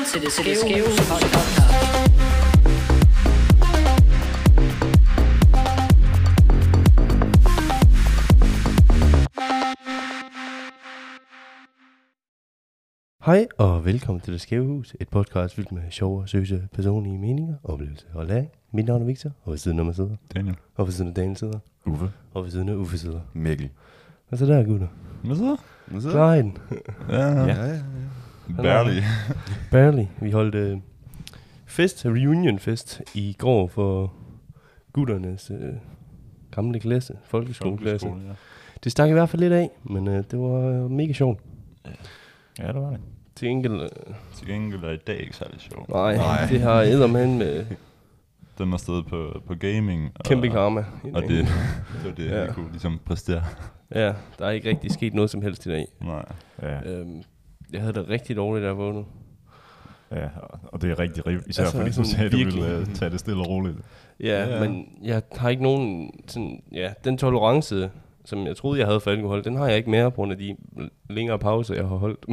lytter til det skæve podcast. Hej og velkommen til Det Skæve Hus, et podcast fyldt med sjove og søse personlige meninger, oplevelser og læring. Mit navn er Victor, og ved siden af mig sidder, Daniel. og ved siden af Daniel sidder, Uffe. og ved siden af Uffe sidder. Mikkel. Og så der, gutter. Hvad så? Hvad så? Klar den. Ja, ja. Ja, ja, ja. Barely. Barely. Vi holdt øh, fest, reunion fest, i går for gutternes øh, gamle klasse, folkeskoleklasse. Folkeskole, ja. Det stak i hvert fald lidt af, men øh, det var øh, mega sjovt. Ja, det var det. Til enkelt, øh, Til gengæld er i dag ikke særlig sjov. nej, Nej. det har eddermand med Den er stedet på, på gaming. Og, kæmpe karma. Og det, det var det, Ja. ja. vi kunne ligesom præstere. Ja, der er ikke rigtig sket noget som helst i dag. Nej. Ja, Øhm, jeg havde det rigtig dårligt, da jeg vågnede. ja, og det er rigtig riv, især Altså, fordi du sagde, at du virkelig. ville uh, tage det stille og roligt. Ja, Ja. ja, men jeg har ikke nogen sådan, ja, den tolerance, som jeg troede, jeg havde for alkohol, den har jeg ikke mere på grund af de længere pauser, jeg har holdt.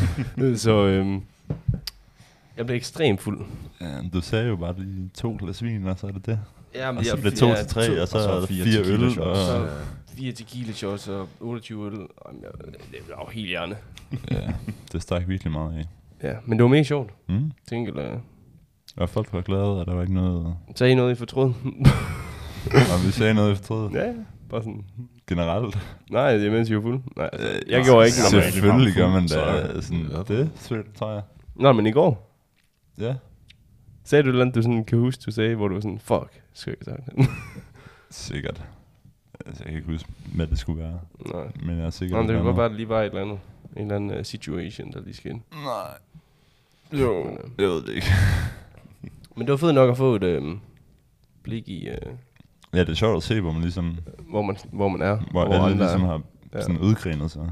så øhm, jeg blev ekstremt fuld. Ja, du sagde jo bare de to glas vin, og så er det det. Ja, Og så blev det to til tre, og så, og så er det fire fire tequila øl. shots. Og, Så fire tequila shots og 28 øl. Jamen, jeg, det var jo helt hjerne. ja, det stak virkelig meget af. Ja, men det var mega sjovt. Mm. Tænk, eller, Og folk var glade, og der var ikke noget... sagde I noget, I fortrød? Og vi sagde noget efter ja, bare sådan, generelt. nej, det er mens I var fuld. Nej, altså, Øh, jeg gjorde ikke. men- Selvfølgelig gør man Så- det. Sådan, det tror jeg. Nå, men i går, Ja, sagde du et eller andet, du sådan kan huske, du sagde, hvor du var sådan, fuck, skal jeg ikke sagt. sikkert. Altså, jeg kan ikke huske, hvad det skulle være. Nej. Men jeg er sikker Nå, det på godt være, at det lige var et eller andet. En eller anden uh, situation, der lige skete. Nej. Jo, Men, øh, jeg ved det ikke. Men det var fedt nok at få et øhm, blik i, øh, Ja, det er sjovt at se, hvor man ligesom, hvor, man, hvor man er. hvor og alle ligesom er. har Ja. sådan udgrenet sig.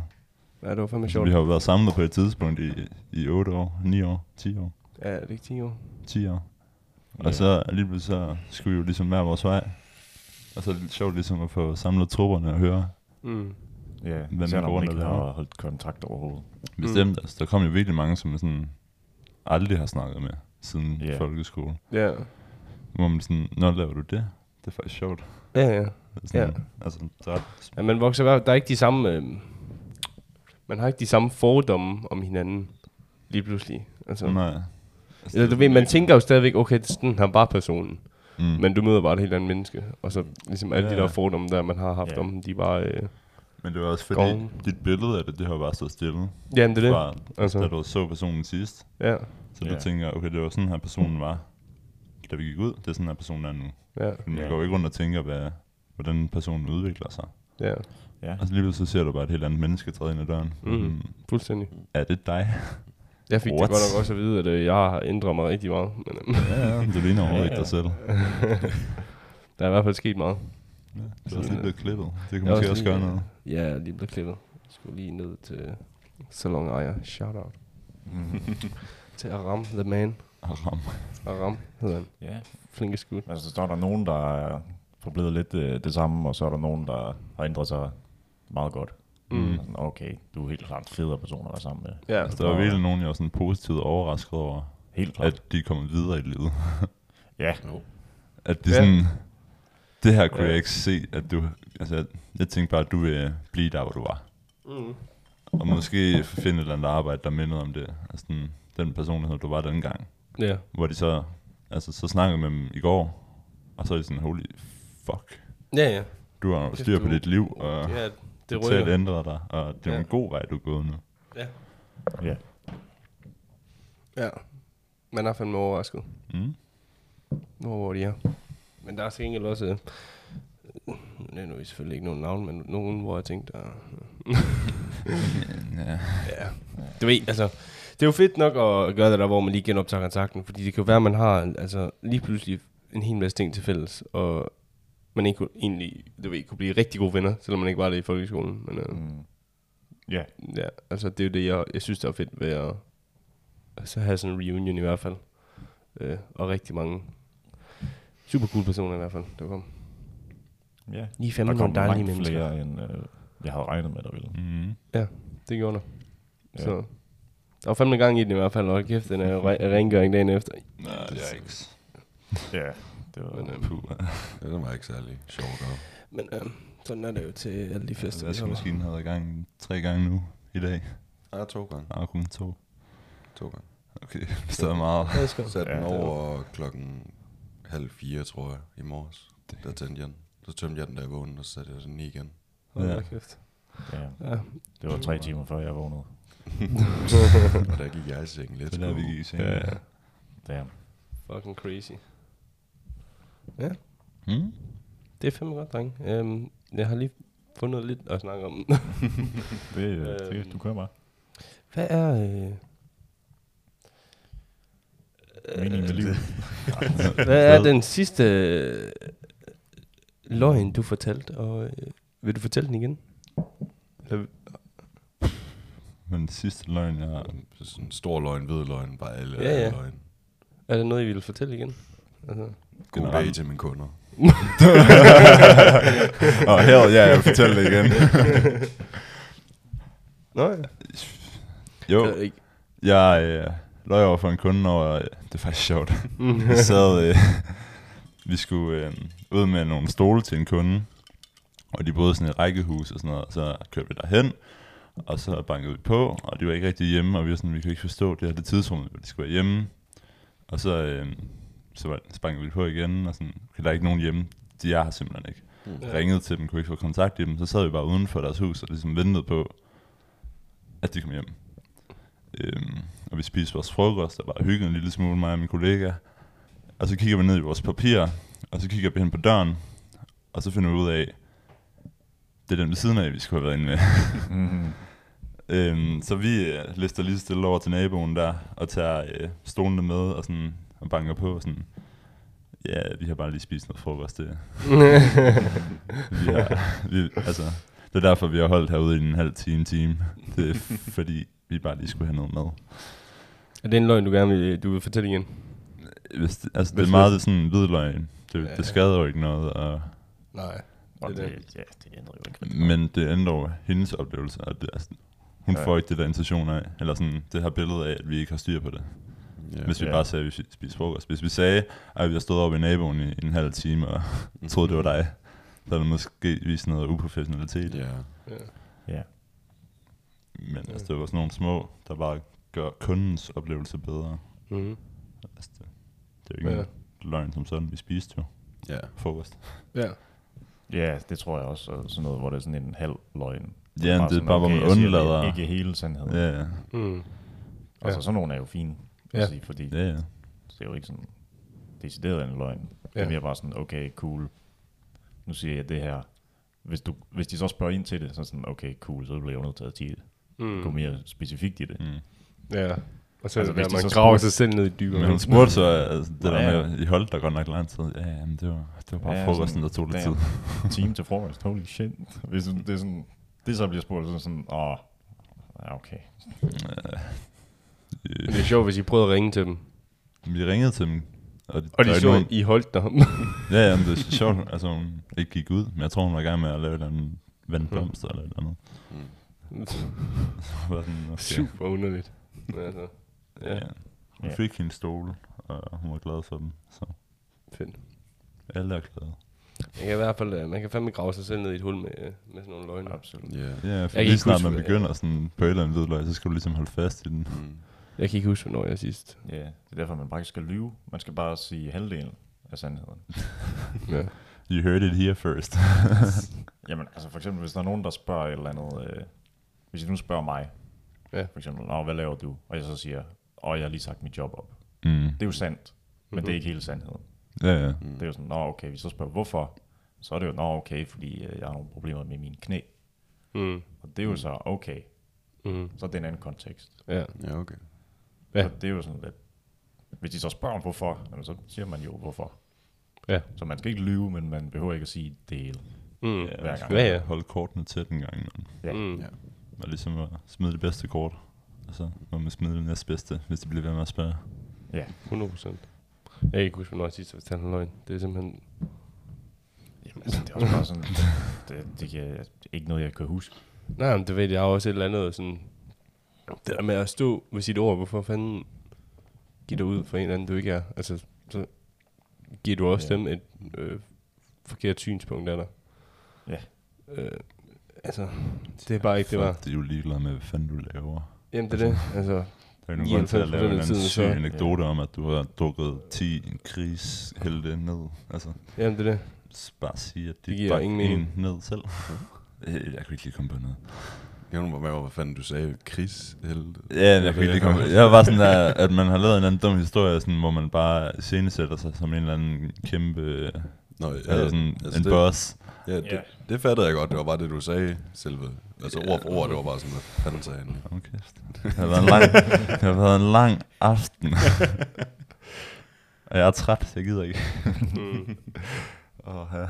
Ja, det var fandme Så sjovt. vi har jo været samlet på et tidspunkt i, i 8 år, 9 år, 10 år, Ja, det er ikke 10 år. 10 år. Og så alligevel så skulle vi jo ligesom hver vores vej. Og så er det lidt sjovt ligesom at få samlet trupperne og høre. Mm. Ja, Hvem er grundet ikke det har holdt kontakt overhovedet. Bestemt, altså der kom jo virkelig mange, som jeg sådan aldrig har snakket med siden Ja. folkeskole. Ja. Hvor man sådan, når laver du det? Det er faktisk sjovt. Ja, ja. Sådan, Ja. Altså, så er ja man vokser fald- Der er ikke de samme... Øhm, man har ikke de samme fordomme om hinanden lige pludselig. Altså, Nej. Altså, eller du ved, man tænker jo stadigvæk, okay, det er sådan her bare personen. mm. Men du møder bare et helt andet menneske. Og så ligesom alle Ja, de der ja. fordomme, der man har haft Ja. om dem, de er bare... Øh, Men det var også fordi, Gården. dit billede af det, det har bare stået stille. jamen, det er det. Fra, Altså. da du så personen sidst. Ja, Så du Ja. tænker, okay, det var sådan her personen var, da vi gik ud. Det er sådan her personen er nu. ja, Men jeg Ja. går ikke rundt og tænker, hvad, hvordan personen udvikler sig. ja. Ja, Og så lige pludselig så ser du bare et helt andet menneske træde ind ad døren. Mhm. Mm. Fuldstændig. Er det dig? Jeg fik What? det godt nok også at vide, at øh, jeg har ændret mig rigtig meget. Men, øh, ja, ja, det ligner overhovedet ikke ja. dig selv. der er i hvert fald sket meget. Ja, du er også lige blevet klippet. Det kan Jeg er måske også lige- gøre noget. Ja, jeg er lige blevet klippet. Jeg skulle lige ned til salon ejer. Shout out. til Aram, the man. Aram. Aram hedder han. ja. Flinke skud. Altså, så er der nogen, der er forblevet lidt øh, det samme, og så er der nogen, der har ændret sig meget godt. Mm. Sådan, Okay, du er helt klart federe person at være sammen med. Ja, Altså, der var virkelig nogen, jeg var sådan positivt overrasket over, Helt klart. at de er kommet videre i livet. ja, At det Ja. sådan, det her kunne Ja. jeg ikke se, at du, altså jeg, tænkte bare, at du vil blive der, hvor du var. mm. Og måske finde et eller andet arbejde, der mindede om det. Altså den, den personlighed, du var dengang. ja. Hvor de så, altså så snakkede med dem i går, og så er de sådan, holy fuck. Ja, ja. Du har styr på dit liv, og Ja, det rykker. ændret dig, og det er Ja. en god vej, du er gået nu. Ja. ja. ja. Man er fandme overrasket. Mm. Hvor, hvor de er. Men der er til gengæld også... Øh, det er nu selvfølgelig ikke nogen navn, men nogen, hvor jeg tænkte, der, Ja. Ja. Du ved, altså, det er jo fedt nok at gøre det der, hvor man lige genoptager kontakten, fordi det kan jo være, at man har altså, lige pludselig en hel masse ting til fælles, og man ikke kunne, egentlig, du ved, kunne blive rigtig gode venner, selvom man ikke var det i folkeskolen. Men øh, Mm. Ja, ja, altså, det er jo det, jeg, jeg synes, der er fedt ved at altså, have sådan en reunion i hvert fald. Øh, og rigtig mange super cool personer i hvert fald, der kom. ja. Lige Der fandme kom nogle dejlige mennesker. flere, end øh, jeg havde regnet med, der ville. Mm. Det gjorde der. Ja. Så Der var fandme gang i den i hvert fald, og kæft, den er re- rengøring dagen efter. Nej, det er ikke. Ja, det var... Men, øh, Puh, Det var ikke særlig sjovt gøre. men øh, sådan er det jo til alle de fester, vi holder. Vaskemaskinen har været i gang tre gange nu i dag. Ja, to gange. Nej, kun to. To gange. Okay, det er stadig meget. Vasker. Sat den Ja, det var- over klokken halv fire, tror jeg, i morges. Der tændte jeg den. Så tømte jeg den, da jeg vågnede, og så satte jeg den i igen. Hold Ja. kæft. Ja, Ja. det var tre timer før jeg vågnede. og der gik jeg i seng lidt. Det er der, vi gik i seng. Ja, ja. Damn. Fucking crazy. Hmm? Det er fandme godt, dreng. Um, jeg har lige fundet lidt at snakke om. Det, øh, Øhm. det, du kører bare. Hvad er... Øh, Meningen med livet. hvad er den sidste øh, løgn, du fortalte? Og øh, vil du fortælle den igen? Eller, Men den sidste løgn, jeg Sådan en stor løgn, hvid løgn, bare alle Ja, ja. ja, løgn. er der noget, I vil fortælle igen? Altså. God dag til mine kunder. Åh, her, ja, jeg vil fortælle det igen. Nå ja. Jo, ikke. jeg øh, løj over for en kunde over, øh, det er faktisk sjovt. vi sad, øh, vi skulle øh, ud med nogle stole til en kunde, og de boede sådan i et rækkehus og sådan noget, og så kørte vi derhen, og så bankede vi på, og de var ikke rigtig hjemme, og vi var sådan, vi kunne ikke forstå det her det tidspunkt, hvor de skulle være hjemme. Og så, øh, så, var, bankede vi på igen, og sådan, okay, der er ikke nogen hjemme, de er her simpelthen ikke. Ja. Ringede til dem, kunne ikke få kontakt i dem, så sad vi bare uden for deres hus og ligesom ventede på, at de kom hjem. Øhm, og vi spiste vores frokost, og bare hyggede en lille smule, mig og min kollega. Og så kigger vi ned i vores papir, og så kigger vi hen på døren, og så finder vi ud af, det er den ved siden af, vi skulle have været inde med. Mhm. øhm, så vi øh, lister lige stille over til naboen der, og tager øh, stolene med, og, sådan, og banker på, og sådan, ja, vi har bare lige spist noget frokost, det, vi har, vi, altså, det er derfor, vi har holdt herude i en halv time, time. Det er fordi, vi bare lige skulle have noget mad. er det en løgn, du gerne vil, du vil fortælle igen? Hvis det, altså, det Hvis er meget sådan en hvidløgn. Det, Ja. det skader jo ikke noget, og, Nej. Og Det er det, ja, det ændrer jo ikke. men det ændrer jo hendes oplevelse. Og det, altså, hun ja. får ikke det der intention af, eller sådan det her billede af, at vi ikke har styr på det. Ja. Hvis vi Ja. bare sagde, at vi spiser frokost. Hvis vi sagde, at vi har stået oppe i naboen i en halv time, og troede, det var dig, så er det måske vist noget uprofessionalitet. Ja. Ja. Ja. Men altså, det var sådan nogle små, der bare gør kundens oplevelse bedre. Mm-hmm. Altså, det, det er jo ikke Ja. løgn som sådan. Vi spiste jo Ja. frokost. Ja. Ja, det tror jeg også. og Sådan noget, hvor det er sådan en halv løgn. Ja, det er bare, hvor man siger undlader. Ikke hele sandheden. Ja, ja. Mm. Altså, Ja. sådan nogle er jo fine. Ja. Ja. Sige, fordi ja, ja. det er jo ikke sådan decideret en løgn. Det Ja. er mere bare sådan, okay, cool. Nu siger jeg det her. Hvis, du, hvis de så spørger ind til det, så er det sådan, okay, cool, så bliver jeg jo nødt til at Mm. gå mere specifikt i det. Mm. Ja. Og så Altså, hvis man så graver spurgte- sig selv ned i dybere. Men hun spurgte så, altså, det Nå, der ja. med, I holdt der godt nok lang tid. Ja, ja, men det var, det var bare Ja, ja, frokosten, der tog lidt tid. time til frokost, holy shit. Hvis det er sådan, det så bliver spurgt, så er det sådan, åh, ja, okay. Men det er sjovt, hvis I prøvede at ringe til dem. Vi ringede til dem, og, de, Og de er så, nogen... I holdt der. Ja, ja, men det er sjovt, altså hun ikke gik ud, men jeg tror, hun var i gang med at lave et eller andet vandblomster eller et eller andet. Bare sådan, okay. Super underligt. Men altså, Ja. ja, Hun Ja. fik hendes stole, og hun var glad for dem, så fedt. alle er glade. Man kan i hvert fald, øh, man kan fandme grave sig selv ned i et hul med, øh, med sådan nogle løgne. Absolut. Ja. Ja, for kan lige snart man begynder sådan på et eller andet hvidløg, så skal du ligesom holde fast i den. Mm. Jeg kan ikke huske, hvornår jeg sidst. Ja, det er derfor, man bare ikke skal lyve. Man skal bare sige halvdelen af sandheden. Ja. You heard it here first. Jamen, altså for eksempel, hvis der er nogen, der spørger et eller andet... Øh, hvis I nu spørger mig, Ja. for eksempel, Nå, hvad laver du? Og jeg så siger, åh, jeg har lige sagt mit job op. mm. Det er jo sandt, men Mhm. det er ikke hele sandheden. Ja, ja. Det er jo sådan, nå okay, vi så spørger, hvorfor? Så er det jo, nå okay, fordi øh, jeg har nogle problemer med mine knæ. Mm. Og det er jo så, okay, Mm. så er det en anden kontekst. Ja. Ja, okay. Ja. Så det er jo sådan lidt, hvis de så spørger om hvorfor, jamen, så siger man jo hvorfor. Ja. Så man skal ikke lyve, men man behøver ikke at sige det hele. Mm. ja hver gang. Ja, ja. Holde kortene tæt en gang. Ja. Mm. Ja. Og ligesom at smide det bedste kort. Og så må man smide det næstbedste, hvis de bliver ved med at spørge. Ja, 100 procent. Jeg kan ikke huske, hvornår jeg sidst har fortalt en løgn. Det er simpelthen... Jamen, altså, det er også bare sådan, det, det, kan, det er ikke noget, jeg kan huske. Nej, men det ved jeg, jeg har også et eller andet sådan... Det der med at stå ved sit ord, hvorfor fanden giver du ud for en eller anden, du ikke er? Altså, så giver du også Ja. ja. dem et øh, forkert synspunkt af dig. Ja. Øh, altså, det er bare ikke det, var. Folk, de er jo ligeglade med, hvad fanden du laver. Jamen, det er det. Altså, Der er jo nogen til at 99% lave en anden syg anekdote om, at du har drukket 10 krigshelte ned. Altså, jamen, det er det. bare sige, at de Det giver ingen en ned selv. Øh, Jeg kunne ikke lige komme på noget. Jeg med, hvad fanden du sagde. Chris, helte. Ja, jeg ikke lige komme Jeg var bare sådan, der, at man har lavet en eller anden dum historie, sådan, hvor man bare scenesætter sig som en eller anden kæmpe... Nå, ja, altså sådan altså en det, boss. Ja, det, Ja. det fattede jeg godt. Det var bare det, du sagde, selve. Altså ord for ord, det var bare sådan, hvad fanden sagde han? Kæft. Det har været en lang, det har været en lang aften. Og jeg er træt, så jeg gider ikke. Mm. Åh, ja.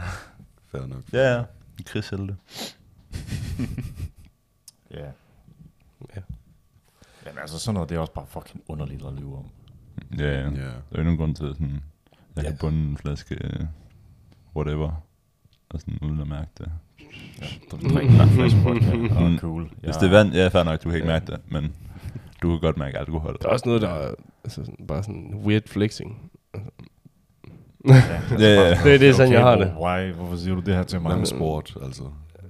Fair nok. Ja, ja. Chris Helte. Ja. Ja. Jamen altså, sådan noget, det er også bare fucking underligt at lyve om. Ja, ja. Ja. Der er jo ingen grund til sådan, jeg Ja. har bundet en flaske whatever, og sådan uden at mærke det. Ja, du drikker en flaske vodka. Cool. Hvis det er vand, ja, fair nok, du kan ikke Ja. mærke det, men du kan godt mærke alkohol. Der er også noget, der er altså, sådan, bare sådan weird flexing. Ja, Ja, ja. Det- det er sådan, jeg har det. Why? Hvorfor siger du det her til mig? Hvad med sport, altså?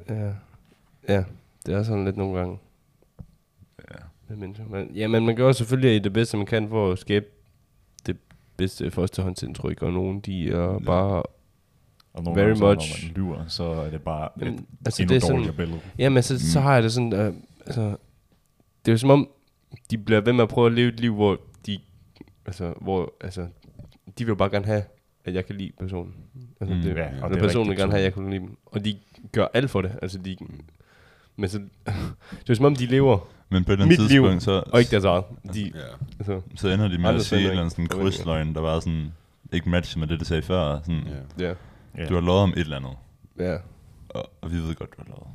Ja. Ja, det er sådan lidt nogle gange. Ja. Med mennesker. Men, ja, men man gør selvfølgelig det bedste, man kan for at skabe det bedste førstehåndsindtryk, og nogen, de er Ja. bare... Og nogle Very gange, så, much. når man lyver, så er det bare Jamen, et altså, endnu det er dårligere sådan, billede. jamen, så, så Mm. har jeg det sådan... Øh, altså, det er jo som om, de bliver ved med at prøve at leve et liv, hvor de... Altså, hvor, altså, de vil jo bare gerne have, at jeg kan lide personen. Altså, Mm. det, Ja, og og det er personen vil gerne have, at jeg kan lide dem. Og de gør alt for det. Altså, de... Men så... det er som om, de lever, Men på et eller andet Mit liv, tidspunkt, så, og ikke deres eget. De, Ja. altså, så ender de med at sige en sender eller anden ikke sådan krydsløgn, der var sådan, ikke matcher med det, det sagde før. Sådan, ja. ja, Ja. Du har lovet om et eller andet, ja, og, og vi ved godt, du har lovet.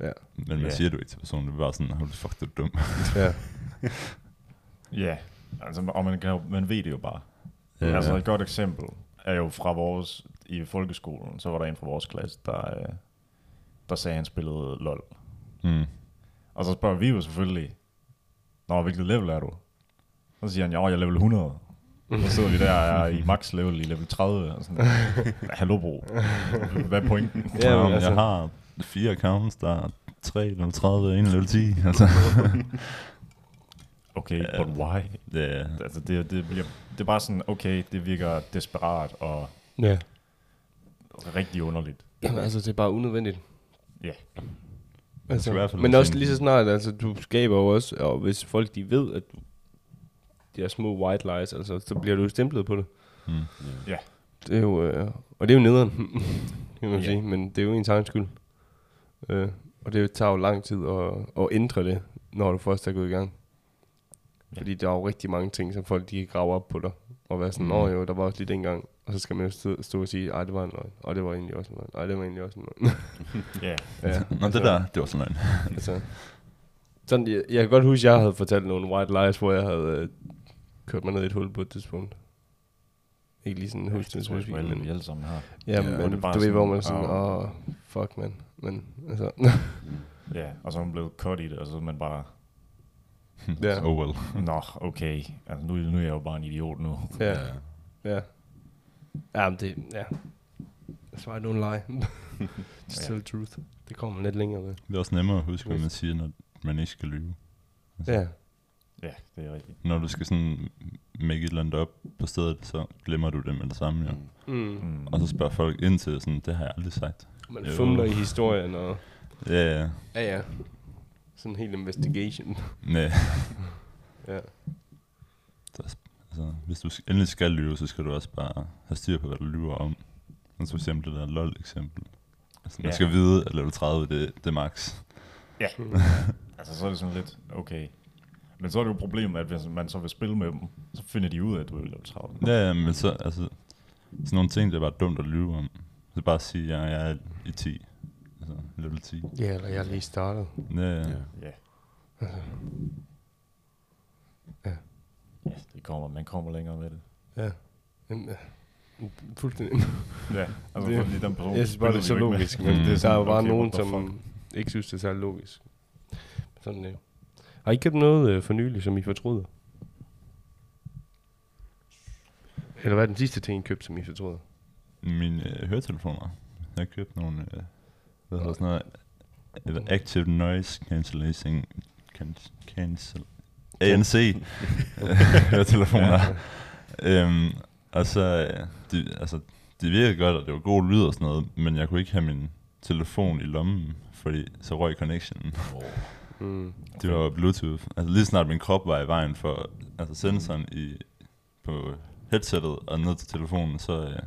ja, Men man Ja. siger du ikke til personen, det er bare sådan, holy fuck, du er dum. ja. Ja, altså, og man, kan, man ved det jo bare. Ja. Altså et godt eksempel er jo fra vores, i folkeskolen, så var der en fra vores klasse, der, øh, der sagde, at han spillede LOL. Mm. Og så spørger vi jo selvfølgelig, Nå, hvilket level er du? Så siger han, ja, jeg er level 100. Så sidder vi der og er i max level i level 30. Og sådan, Hallo bro, hvad er pointen? Ja, men altså- Jeg har fire accounts, der er 3 level 30 og en level 10. Altså, Okay, Ja. but why? det, er- Altså, det, det, bliver, det er bare sådan, okay, det virker desperat og ja. rigtig underligt. Jamen, altså, det er bare unødvendigt. Ja. Skal i hvert fald men også lige så snart, altså, du skaber jo også, og hvis folk de ved, at du, de er små white lies, altså, så bliver du jo stemplet på det. mm. Ja. Det er jo, øh, og det er jo nederen, kan man Ja. sige, men det er jo ens egen skyld. Øh, og det tager jo lang tid at, at ændre det, når du først er gået i gang. Ja. Fordi der er jo rigtig mange ting, som folk de kan grave op på dig. Og være sådan, Mm. åh jo, der var også lige dengang. Og så skal man jo stå, stå og sige, ej, det var en løgn. Og det var egentlig også en løgn. Ej, det var egentlig også en løgn. Ja, ja, Nå, det der, det var sådan en. altså, sådan, jeg, jeg kan godt huske, at jeg havde fortalt nogle white lies, hvor jeg havde øh, kørt mig ned i et hul på et tidspunkt. Ikke lige sådan huske det tror jeg alle, vi men, alle sammen har. ja, Ja, men det bare du ved, hvor man er sådan, åh. åh, fuck, man. Men, altså, Ja, og så er man blevet cut i det, og så er man bare, Ja. Oh well. nå, okay, altså nu, nu er jeg jo bare en idiot nu. ja, ja. Ja, men det, ja. That's why I don't lie. Just Ja. tell the truth. Det kommer man lidt længere med. Det er også nemmere at huske, hvad man siger, når man ikke skal lyve. Ja, Ja, det er rigtigt. Når du skal sådan make et eller andet op på stedet, så glemmer du det med det samme, ja. Mm. mm. Mm. Og så spørger folk ind til sådan, det har jeg aldrig sagt. man Jo. fumler i historien, og Ja, ja. ja, ja. Sådan en hel investigation. Nej. ja. Altså, hvis du endelig skal lyve, så skal du også bare have styr på, hvad du lyver om. Altså for eksempel det der LOL-eksempel. Altså, man Ja. skal vide, at level 30, det, det er max. Ja, altså så er det sådan lidt, okay. Men så er det jo problemet, at hvis man så vil spille med dem, så finder de ud af, at du er level 30. Ja, ja, men så, altså, sådan nogle ting, det er bare dumt at lyve om. Så bare sige, at jeg er i 10. Altså, level 10. Ja, eller jeg er lige startet. Ja, ja. Ja. Ja. Ja. Ja, det kommer, man kommer længere med det. Ja. Jamen, ja. Fuldstændig. Ja, altså Det- fordi den person Jeg synes bare, det er så logisk, men Mm. det, der er jo bare Okay, nogen, som ikke synes, det er særlig logisk. Sådan det. Har I købt noget øh, for nylig, som I fortryder? Eller hvad er den sidste ting, I købte, som I fortryder? Mine øh, høretelefoner. Jeg har købt nogle, øh, hvad hedder sådan noget, eller Active Noise Cancellation, can, cancel, ANC høretelefoner. øhm, og så, øh, de, altså, de virkede godt, og det var god lyd og sådan noget, men jeg kunne ikke have min telefon i lommen, fordi så røg connectionen. Mm. Det var Bluetooth. Altså lige snart min krop var i vejen for altså sensoren i, på headsettet og ned til telefonen, så, øh,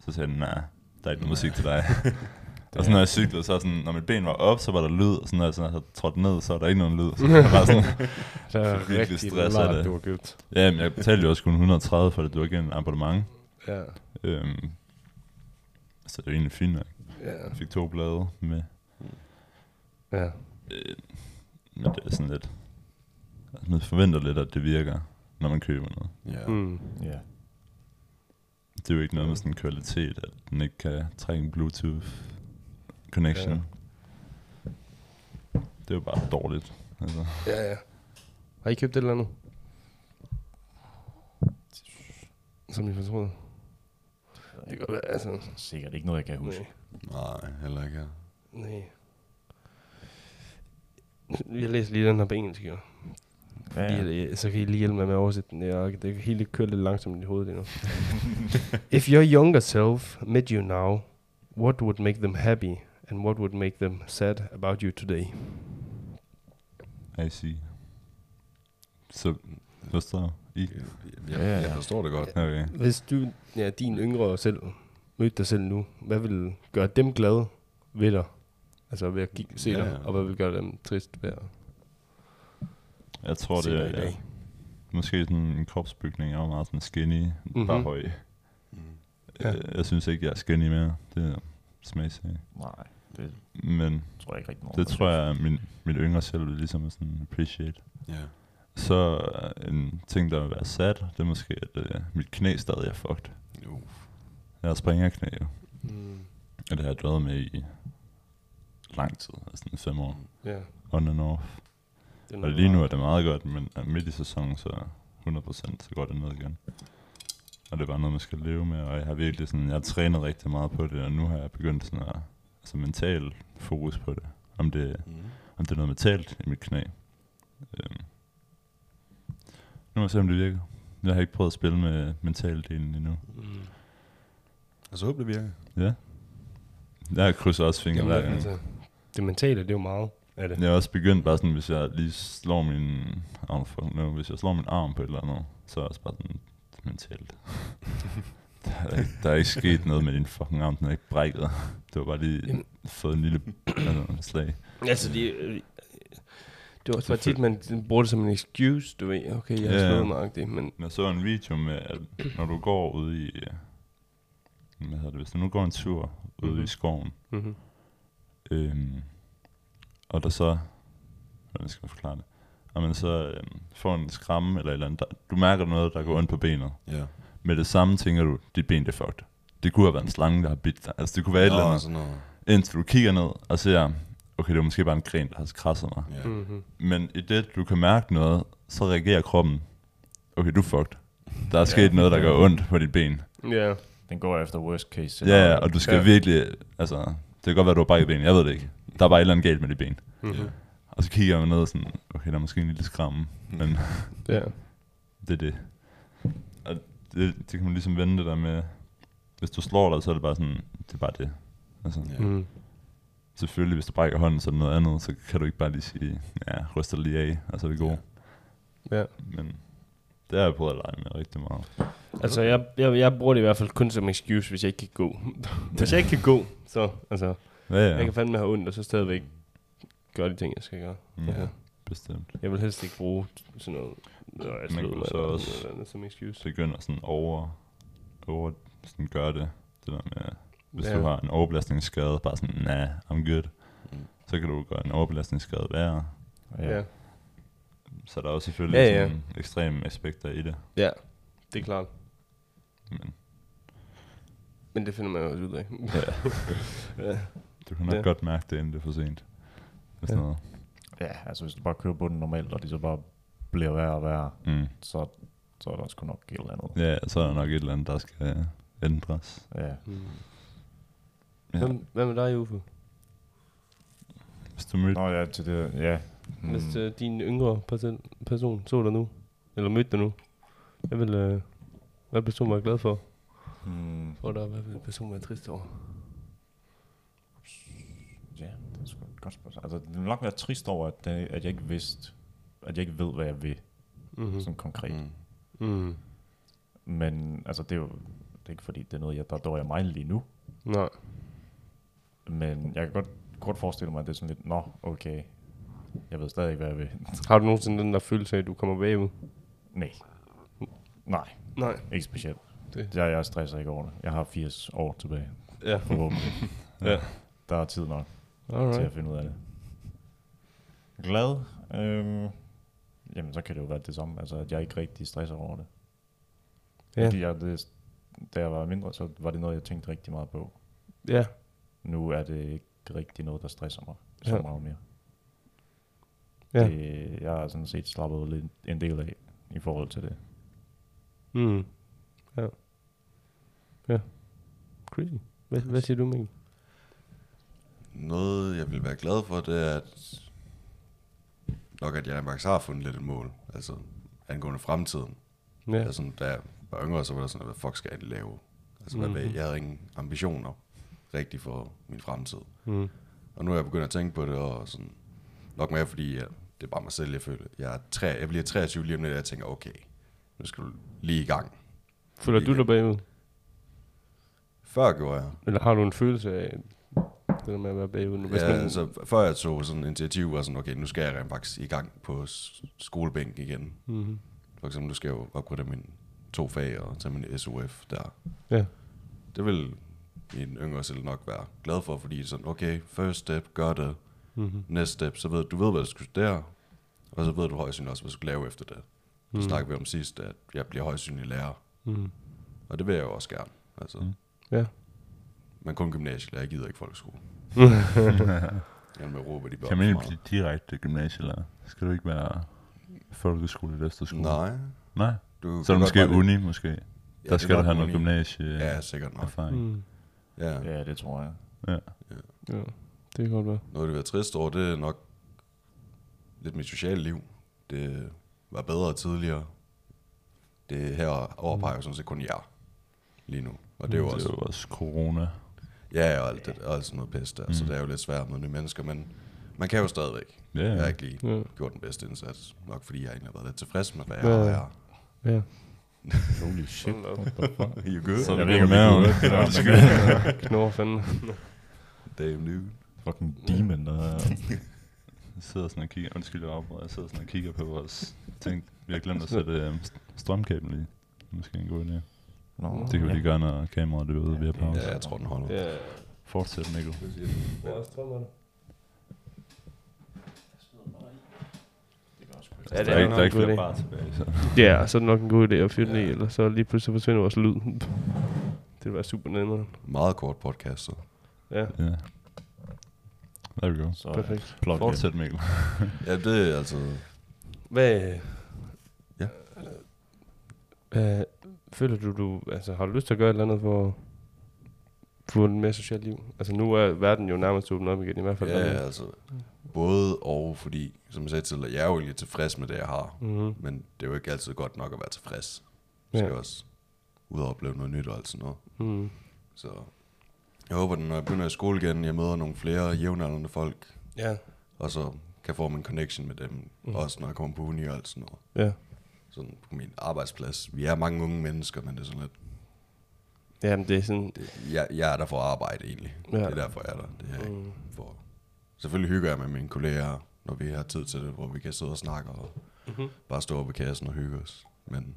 så sagde den, nej, der er ikke noget musik til dig. og så når jeg cyklede, så sådan, når mit ben var op, så var der lyd, og så når jeg sådan havde trådt ned, så var der ikke nogen lyd. Så jeg var sådan, Så er virkelig rigtig stress af det. du har købt. ja, men jeg betalte jo også kun 130 for det, det var igen en abonnement. Ja. Øhm, så det er egentlig fint nok. Ja. Jeg fik to blade med. ja. Øh, men det er sådan lidt, man forventer lidt, at det virker, når man køber noget. Ja. Mm. Ja. Det er jo ikke noget med sådan en kvalitet, at den ikke kan trække en Bluetooth connection. Ja. Det er jo bare dårligt. Altså. Ja, ja. Har I købt et eller andet? Som I fortryder? Det kan være, altså... Sikkert ikke noget, jeg kan huske. Nej. Nej, heller ikke. Nej. Jeg læser lige den her på engelsk, jo. Ja, ja. Lige, så kan I lige hjælpe mig med at oversætte den. Jeg, det hele kører lidt langsomt i hovedet endnu. If your younger self met you now, what would make them happy, and what would make them sad about you today? I see. Så, forstår I? Jeg, Ja, ja, jeg ja. forstår det godt. Okay. Hvis du, ja, din yngre selv, mødte dig selv nu, hvad vil gøre dem glade ved dig? Altså ved at kigge, se Ja, dig, ja. og hvad vil gøre dem trist ved at Jeg tror, se det dig i er ja, måske sådan en kropsbygning. Jeg var meget sådan skinny, mm-hmm. Mhm. bare høj. Mm. Ja. Ja. Jeg synes ikke, jeg er skinny mere. Det er smagsag. Nej, det Men tror jeg ikke rigtig nogen. det tror jeg, min, mit yngre selv vil ligesom sådan appreciate. Ja. Så en ting, der vil være sad, det er måske, at øh, mit knæ stadig er fucked. Jo. Jeg har springerknæ jo, Mm. og det har jeg døjet med i lang tid, altså sådan fem år, Ja. on and off. Det Og lige nu er det meget godt, men midt i sæsonen, så 100% så går det ned igen. Og det er bare noget, man skal leve med, og jeg har virkelig sådan, jeg har trænet rigtig meget på det, og nu har jeg begyndt sådan at, altså mental fokus på det. Om det, Mm. om det er noget mentalt i mit knæ. Øhm. Nu må jeg se, om det virker. Jeg har ikke prøvet at spille med mentaldelen endnu. Mm. Altså, håber det virker. Ja. Jeg krydser også fingre hver gang. altså, det mentale, det er jo meget af det. Jeg har også begyndt bare sådan, hvis jeg lige slår min... Oh, fuck no, hvis jeg slår min arm på et eller andet, så er jeg også bare sådan mentalt. der, er, ikke- der er ikke sket noget med din fucking arm, den er ikke brækket. Det var bare lige Jamen. fået en lille altså, slag. Altså, det, øh, det var også bare tit, man bruger det som en excuse, du ved. Okay, jeg har Ja, slået mig, det, men Jeg så en video med, at når du går ud i... Hvad hedder det? Hvis du nu går en tur ude Mhm. i skoven, mm-hmm. øhm, og der så... Hvordan skal jeg forklare det? Og man så øhm, får en skræmme eller et eller andet. Der, du mærker noget, der går ondt på benet. Ja. Med det samme tænker du, dit ben det er fucked. Det kunne have været en slange, der har bidt dig. Altså det kunne være et eller andet. sådan noget. Indtil du kigger ned og ser, okay, det var måske bare en gren, der har krasset mig. Ja. Mm-hmm. Men i det, du kan mærke noget, så reagerer kroppen, okay, du er fucked. Der er sket noget, der gør ondt på dit ben. Ja, Den går efter worst case Ja, ja, og du skal ja. virkelig, altså, det kan godt være, du har brækket ben, jeg ved det ikke. Der er bare et eller andet galt med dit ben. mm-hmm. Og så kigger man ned og sådan, okay, der er måske en lille skræmme, men ja. det er det. Det, det kan man ligesom vende det der med, hvis du slår dig, så er det bare sådan, det er bare det. Altså, Ja. Mm. selvfølgelig, hvis du brækker hånden, så er det noget andet, så kan du ikke bare lige sige, ja, ryster lige af, og så er vi gode. ja. Men det har jeg prøvet at lege med rigtig meget. Altså, jeg, jeg, jeg bruger det i hvert fald kun som excuse, hvis jeg ikke kan gå. hvis jeg ikke kan gå, så, altså, Ja, ja, jeg kan fandme have ondt, og så stadigvæk gøre de ting, jeg skal gøre. Mm. Ja. Bestemt. Jeg vil helst ikke bruge sådan noget, når jeg Man kunne så eller også- noget andet som excuse. Begynder sådan over, over sådan gøre det, det der med, hvis Ja. ja. du har en overbelastningsskade, bare sådan, nah, I'm good. Mm. Så kan du gøre en overbelastningsskade værre. Ja. Ja. Så der er også selvfølgelig Ja, ja, ja. ja. sådan ekstreme aspekter i det. ja, det er klart. Men Men det finder man jo også ud af. ja. du kan nok Ja. ja. godt mærke det, inden det er for sent. Med sådan Ja. noget. Ja, altså hvis du bare kører bunden normalt, og de så bare bliver værre og værre, Mm. så, så er der sgu nok et eller andet. Ja, så er der nok et eller andet, der skal ændres. Ja. Mm. Ja. Hvad, hvad med dig, Uffe? Hvis du mødte Nå ja, til det, ja. Mm. Hvis uh, din yngre person, person så dig nu, eller mødte dig nu, hvad vil, uh, hvad vil personen være glad for? Mm. Og der, hvad vil personen være trist over? Ja, det er sgu et godt spørgsmål. Altså, det vil nok være trist over, at, det, at jeg ikke vidste, at jeg ikke ved, hvad jeg vil, Mm-hmm. mm. sådan konkret. Mm. Mm. Men altså, det er jo det er ikke fordi, det er noget, jeg, der dår jeg mig lige nu. Nej. Men jeg kan godt, godt forestille mig, at det er sådan lidt, nå, okay, jeg ved stadig ikke, hvad jeg vil. Har du nogensinde den der følelse af, at du kommer bagud? Nej. Nej, Nej. ikke specielt. Det- Jeg, jeg stresser ikke over det. Jeg har 80 år tilbage, Ja. forhåbentlig. Ja. Der er tid nok til Alright. at finde ud af det. Glad? Øhm, jamen, så kan det jo være det samme. Altså, at jeg ikke rigtig stresser over det. Ja. Fordi jeg, det, da jeg var mindre, så var det noget, jeg tænkte rigtig meget på. Ja. Nu er det ikke rigtig noget, der stresser mig så Ja. meget mere. Ja. Det, jeg har sådan set slappet lidt en del af i forhold til det. Mm. Ja. Ja. Crazy. Hvad, hvad siger du, Mikkel? Noget, jeg vil være glad for, det er, at nok at jeg faktisk har fundet lidt et mål, altså angående fremtiden. Ja. Altså, da jeg var yngre, så var det sådan, hvad fuck skal jeg lave? Altså, Mhm. mm-hmm. hvad, jeg havde ingen ambitioner rigtig for min fremtid. Mm. Og nu er jeg begyndt at tænke på det, og sådan, nok mere fordi, ja, det er bare mig selv, jeg føler. Jeg, er tre, jeg bliver 23 lige om lidt, og jeg tænker, okay, nu skal du lige i gang. Føler du dig bagud? Før gjorde jeg. Eller har du en følelse af det med at være bagud? Hvis Ja, man, altså, før jeg tog sådan initiativ, var sådan, okay, nu skal jeg rent faktisk i gang på s- skolebænken igen. mm-hmm. For eksempel, nu skal jeg jo opgradere mine to fag og tage min SOF der. Ja. Det vil min yngre selv nok være glad for, fordi sådan, okay, first step, gør det. Mm-hmm. Næste step, så ved du ved, hvad du skal studere, og så ved du højst sandsynligt også, hvad du skal lave efter det. Så Mm. snakker vi om sidst, at jeg bliver højst sandsynligt lærer, Mm. og det vil jeg jo også gerne. Altså, Mm. Ja. Men kun gymnasielærer, jeg gider ikke folkeskole. Jeg med råbe de børn Kan man ikke blive direkte gymnasielærer? Skal du ikke være folkeskole eller efterskole? Nej. Nej. Du Så er det måske bare lidt- uni, måske. Ja, Der skal du have noget uni. gymnasie Ja, sikkert nok. erfaring. Mm. Ja. Ja, det tror jeg. Ja, det kan godt være. Noget, det være trist over, det er nok lidt mit sociale liv. Det var bedre tidligere. Det her overpeger jo sådan set kun jer lige nu. Og det er jo Det er også, jo også corona. Ja, og alt, det, og alt sådan noget pest der, mm. så det er jo lidt svært med nye mennesker, men man kan jo stadigvæk. Ja, Jeg har ikke lige Ja. gjort den bedste indsats, nok fordi jeg egentlig har været lidt tilfreds med, hvad jeg Ja, har ja. Ja. Holy shit. You good? Så er Jeg det ved ikke, om men Knurrer fandme. Damn dude. fucking demon, der Jeg sidder sådan og kigger, undskyld, jeg afbryder, jeg sidder sådan og kigger på vores ting. Vi har glemt at sætte øh, strømkabel i. Måske en god idé. Nå, Det kan vi lige gøre, når kameraet er ude, vi har pause. Ja, jeg tror, den holder. Ja. Fortsæt, Mikkel. Hvor strømmer det? Ja, det Der er, er ikke, der er ikke flere bar tilbage, så. Ja, så er det nok en god idé at fyre den i, Ja. eller så lige pludselig forsvinder vores lyd. Det vil være super nemmere. Meget kort podcast, så. Ja, Ja. There we go. Så, perfekt. Plug. Fortsæt, Mikkel. Ja, det er altså... Hvad... Ja. Hvad føler du, du... Altså, har du lyst til at gøre et eller andet for at få et mere socialt liv? Altså, nu er verden jo nærmest åbnet op igen, i hvert fald. Ja, altså... Både og, fordi, som jeg sagde til dig, jeg er jo egentlig tilfreds med det, jeg har. Mm-hmm. Men det er jo ikke altid godt nok at være tilfreds. Ja. Du skal også ud og opleve noget nyt og alt sådan noget. Mm. Så jeg håber, at når jeg begynder i skole igen, jeg møder nogle flere jævnaldrende folk, Ja. og så kan få en connection med dem, mm. også når jeg kommer på uni og alt sådan noget. Ja. Sådan på min arbejdsplads. Vi er mange unge mennesker, men det er sådan lidt... Jamen, det er sådan... Det, jeg, jeg er der for at arbejde egentlig. Ja. Det er derfor, jeg er der. Det er jeg ikke Mm. for... Selvfølgelig hygger jeg med mine kolleger, når vi har tid til det, hvor vi kan sidde og snakke og Mm-hmm. bare stå oppe ved kassen og hygge os. Men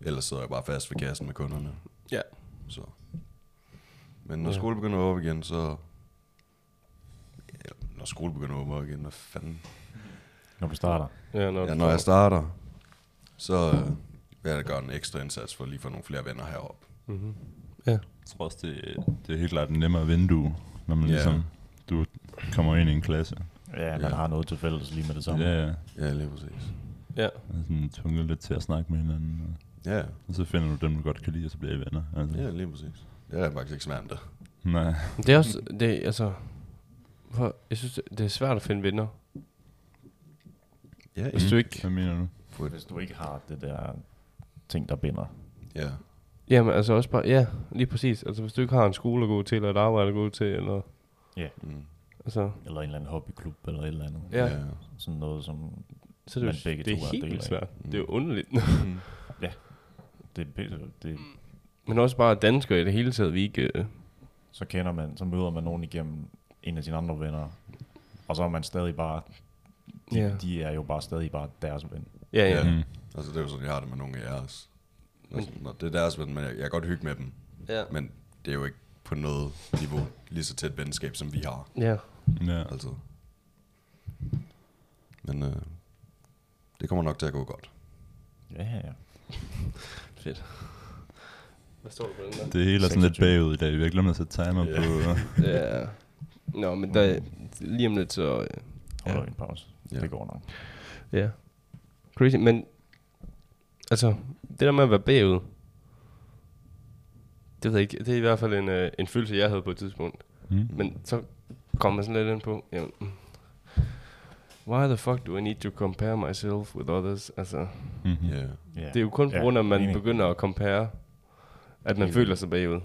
ellers sidder jeg bare fast ved kassen med kunderne. Ja. Så. Men når Ja. skole begynder at åbne igen, så... Ja, når skole begynder at åbne igen, hvad fanden? Når vi starter. Ja, når, Ja, når jeg starter, så øh, vil jeg da gøre en ekstra indsats for at lige få nogle flere venner heroppe. Mm-hmm. Jeg tror også, det, det er helt klart en nemmere vindue, når man Ja. ligesom, du kommer ind i en klasse. Ja, man Ja. har noget til fælles lige med det samme. Ja, ja. Ja, lige præcis. Ja. Og sådan tvunget lidt til at snakke med hinanden. Og, Ja, og så finder du dem, du godt kan lide, og så bliver I venner. Altså. ja lige præcis. Det er faktisk ikke svært, det. Nej. Det er også, det, altså, for, jeg synes, det- det er svært at finde venner, Ja, hvis du ikke, Hvad mener du? Hvis du ikke har det der ting, der binder. Ja, jamen altså også bare, ja, lige præcis, altså hvis du ikke har en skole at gå til, eller et arbejde at gå til, eller, mm. altså, Eller en eller anden hobbyklub, eller et eller andet. Ja. ja. Sådan noget, som så er det, Men jo, begge det to er er en helt del vildt af. svært. Mm. Det er jo underligt. Mm. det, det, det, Men også bare danskere i det hele taget, vi ikke, øh, så kender man, så møder man nogen igennem en af sine andre venner. Og så er man stadig bare, de, Ja. de er jo bare stadig bare deres ven. Ja, ja, Ja. Mm. Altså, det er jo sådan, jeg har det med nogle af jeres. Altså, når det er deres ven, men jeg, jeg kan godt hygge med dem. ja, Men det er jo ikke på noget niveau lige så tæt venskab, som vi har. ja. Ja. Altså. Men øh, det kommer nok til at gå godt. Ja, ja. Fedt. Hvad står der på den der? Det hele er sådan lidt 26. bagud i dag. Vi har glemt at sætte timer Ja. på. Ja. Nå, men der, lige om lidt, så... øh, Holder Ja. vi en pause. Ja. Det går nok. Ja. Crazy, men... Altså, det der med at være bagud... Det ved jeg ikke. Det er i hvert fald en, øh, en følelse, jeg havde på et tidspunkt. Mm. Men så kommer man sådan lidt ind på... Jamen, why the fuck do I need to compare myself with others? Altså, Mm-hmm. Ja. Ja. det er jo kun på Ja, grund af, at man enig. begynder at compare, at man Enig. føler sig bagud.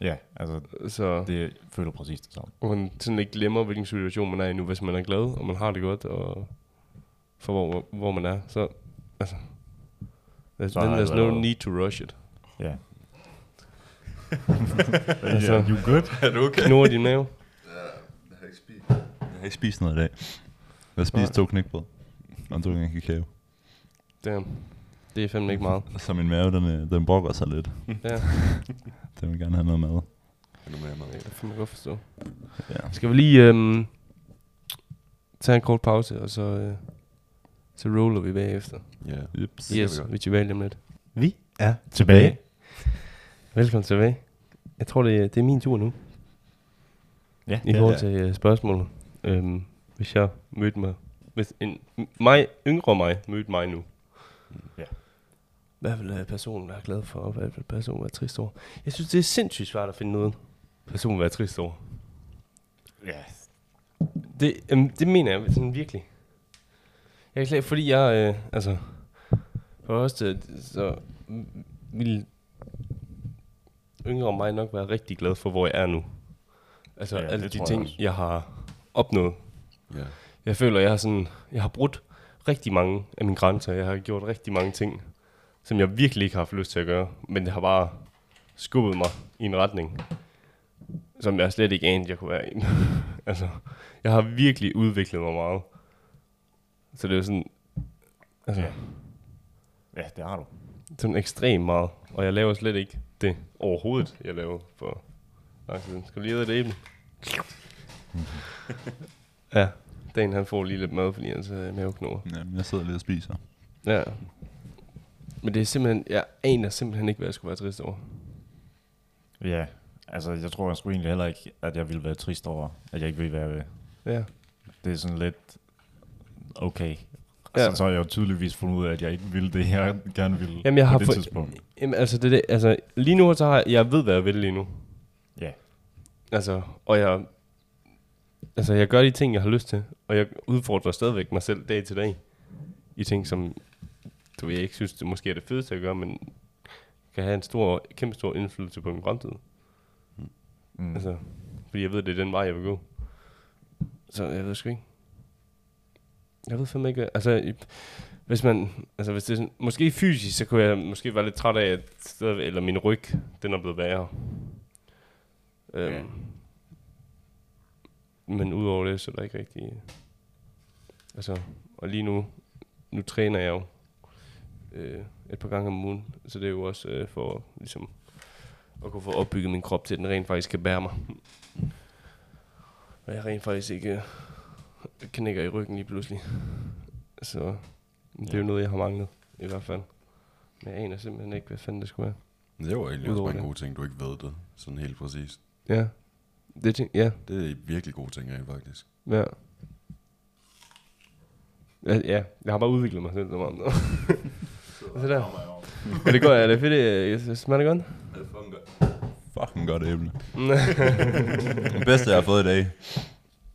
Ja, altså, Så det føler præcis det samme. og man sådan ikke glemmer, hvilken situation man er i nu, hvis man er glad, og man har det godt, og for hvor, hvor man er, så altså, there's, Så then har there's no været- need to rush it. Ja. Altså- yeah, you good? Er du okay? Knurrer din mave? Jeg har ikke spist noget i dag. Jeg har spist to knækbrød. Og en kakao. Damn. Det er fandme ikke meget. Så min mave, den, øh, den brokker sig lidt. Ja, Den vil gerne have noget mad. Du med mig? det kan jeg godt forstå. Ja. Skal vi lige øhm, tage en kort pause, og så, øh, så roller vi bagefter. Ja. Kan vi Yes, vi er tilbage lige om lidt. Vi er Tilbage. Velkommen tilbage. Jeg tror, det, er- det er min tur nu. Ja, I forhold til uh, spørgsmålet. Øhm, hvis jeg mødte mig... Hvis en, mig, yngre mig mødte mig nu. Ja. Hvad vil uh, personen være glad for, og hvad vil personen være trist over? Jeg synes, det er sindssygt svært at finde noget, personen vil være trist over. Ja, Det, øhm, det mener jeg sådan virkelig. Jeg klar, fordi jeg, øh, altså, for os, så vil yngre mig nok være rigtig glad for, hvor jeg er nu. Altså, Ja, alle de ting, jeg, jeg har opnået. Ja. Jeg føler, jeg har sådan, jeg har brudt rigtig mange af mine grænser. Jeg har gjort rigtig mange ting, som jeg virkelig ikke har haft lyst til at gøre. Men det har bare skubbet mig i en retning, som jeg slet ikke anede, jeg kunne være i. altså, jeg har virkelig udviklet mig meget. Så det er jo sådan, altså, Ja. ja, det har du. sådan ekstremt meget. Og jeg laver slet ikke det overhovedet, jeg laver for lang tid siden. Skal du lige æde et æble? ja, Dan han får lige lidt mad, fordi hans øh, mave knurrer. Jamen, jeg sidder lidt og spiser. Ja. Men det er simpelthen, jeg aner simpelthen ikke, hvad jeg skulle være trist over. Ja, altså jeg tror jeg skulle egentlig heller ikke, at jeg ville være trist over, at jeg ikke ville være ved. Ja. Det er sådan lidt okay. Ja. Så, har jeg jo tydeligvis fundet ud af, at jeg ikke ville det, jeg gerne ville Jamen, jeg på har det for- tidspunkt. Jamen, altså, det, det, altså, lige nu, så har jeg, jeg ved, hvad jeg vil lige nu. Ja. Altså, og jeg, altså, jeg gør de ting, jeg har lyst til, og jeg udfordrer stadigvæk mig selv dag til dag, i ting, som, du jeg ikke synes, det måske er det fedeste at gøre, men kan have en stor, kæmpe stor indflydelse på min fremtid. Mm. Altså, fordi jeg ved, det er den vej, jeg vil gå. Så jeg ved sgu ikke. Jeg ved fandme ikke, altså, hvis man, altså hvis det er måske fysisk, så kunne jeg måske være lidt træt af, at eller min ryg, den er blevet værre. Øhm, Ja. Men udover det, så er der ikke rigtig, altså, og lige nu, nu træner jeg jo øh, et par gange om ugen, så det er jo også øh, for ligesom at kunne få opbygget min krop til, at den rent faktisk kan bære mig. Og jeg rent faktisk ikke knækker i ryggen lige pludselig. Så det er jo noget, jeg har manglet, i hvert fald. Men jeg aner simpelthen ikke, hvad fanden det skulle være. Det var egentlig også Udover bare en det. god ting, du ikke ved det. Sådan helt præcist. Ja, det ting, ja, Det er virkelig gode ting rent faktisk. ja. Ja, ja, jeg har bare udviklet mig selv så meget. så der. Er det godt? Er det fedt? Smager det godt? Det er fucking godt. Fucking godt det bedste, jeg har fået i dag.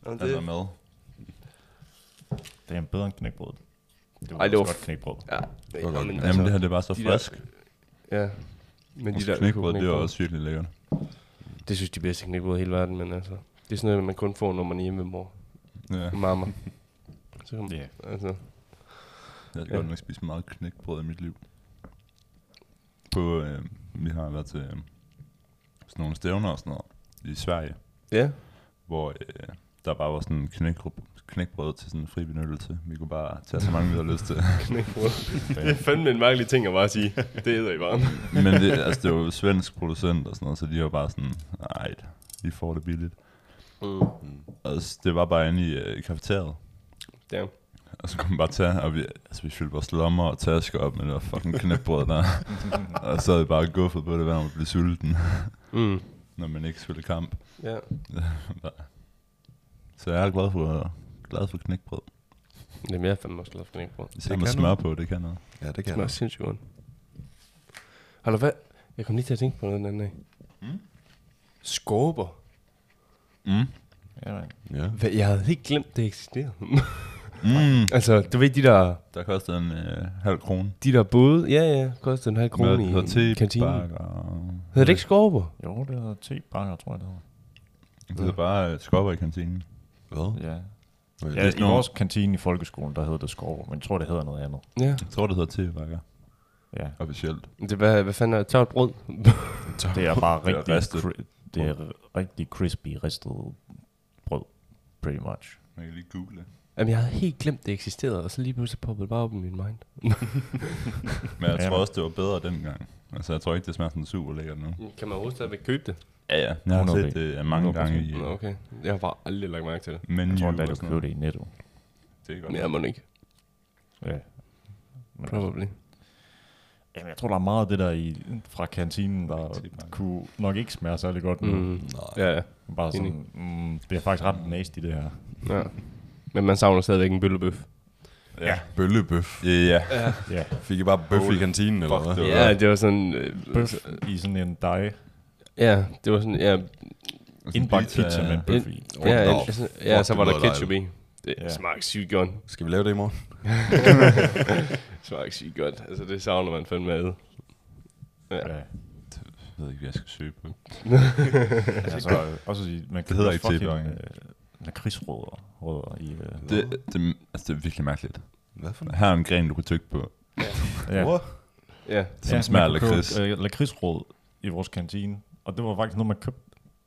Jamen, Altså mad. Det er en bedre end knækbrød. Det var, Ej, det var godt knækbrød. Ja, var godt. men Jamen, det her det bare så de der- frisk. Ja. Men de der Knækbrød, det er øko-knækbrød, også virkelig lækkert. Det synes de bedste knækbrød i hele verden, men altså... Det er sådan noget, man kun får, når man er hjemme med mor Ja. og mamma. Så kan man, Ja. altså... Jeg har Ja. godt nok spist meget knækbrød i mit liv. På, øh, vi har været til øh, sådan nogle stævner og sådan noget i Sverige, Ja, hvor øh, der bare var sådan en knækbrød, knækbrød til sådan en fri benyttelse. Vi kunne bare tage så mange, vi havde lyst til. knækbrød. det er fandme en mærkelig ting at bare sige. Det æder I bare. Men det, altså, det var jo svensk producent og sådan noget, så de var bare sådan, nej, vi får det billigt. Mm. Altså, det var bare inde i øh, kafeteriet. Ja. Og så kunne man bare tage, og vi, altså, vi fyldte vores lommer og tasker op med det fucking knækbrød der. og så havde vi bare guffet på det, hver man blev sulten, Mm. når man ikke spillede kamp. Ja. Så jeg er glad for, glad for knækbrød. Jamen, jeg er fandme også glad for knækbrød. Især Det med smør noget. på, det kan noget. Ja, det Det kan smager jeg. sindssygt godt. Har du hvad? Jeg kom lige til at tænke på noget den anden dag. Mm. Skorper. Mm. Ja, Ja. Hvad? Jeg havde helt glemt, det eksisterede. Mm. altså, du ved, de der, Der kostede en øh, halv krone. de der både, ja, ja, kostede en halv krone i noget kantinen. bakker. Hedder det ikke skorper? Jo, det hedder te-bakker, tror jeg, det hedder. Det er bare øh, i kantinen. Hvad? Ja. Ja, er i vores kantine i folkeskolen, der hedder det skorver, men jeg tror, det hedder noget andet. Ja. Jeg tror, det hedder tebakker, Ja, officielt. Det, hvad, hvad fanden er det? Tørt brød? det er bare Det er rigtig, cri- det er rigtig crispy ristet brød, pretty much. Man kan lige google. Jamen, jeg havde helt glemt, det eksisterede, og så lige pludselig poppede det bare op i min mind. Men jeg Ja. tror også, det var bedre dengang. Altså, jeg tror ikke, det smager sådan super lækkert nu. Kan man overhovedet stadigvæk købe det? Ja, ja. Jeg har 100 set det øh, mange 100%. gange i Nå, okay. Jeg har bare aldrig lagt mærke til det. menu Jeg tror, at du køber noget. det i Netto. Det er godt. Men jeg må ikke. Ja. Men altså, Probably. jamen, jeg tror, der er meget af det der i, fra kantinen, der kunne nok ikke smage særlig godt nu. Mm. Nej. Ja, ja. Bare sådan, mm, det er faktisk ret nasty, det her. ja. Men man savner stadigvæk en bøllebøf. Ja. Bøllebøf. Ja, ja. Ja, Fik I bare bøf i kantinen, eller hvad? det Ja, det var sådan... Øh, bøf i sådan en dej. Ja, det var sådan... Ja, Indbagt pizza med en bøf i. ja, ja, altså, fuck, ja så det var der ketchup i. Det Ja. smagte sygt godt. Skal vi lave det i morgen? Det smagte sygt godt. Altså, det savner man fandme ad. Ja. Ja. Jeg ved ikke, hvad jeg skal søge på. Altså, også i, man kan hedder også ikke fucking, lakridsrødder rødder i... Øh, Det, det, altså, det er virkelig mærkeligt. Hvad for noget? Her er en gren, du kan tykke på. ja. What? Ja. Som smager af lakrids. Øh, lakridsrød i vores kantine. Og det var faktisk noget, man købte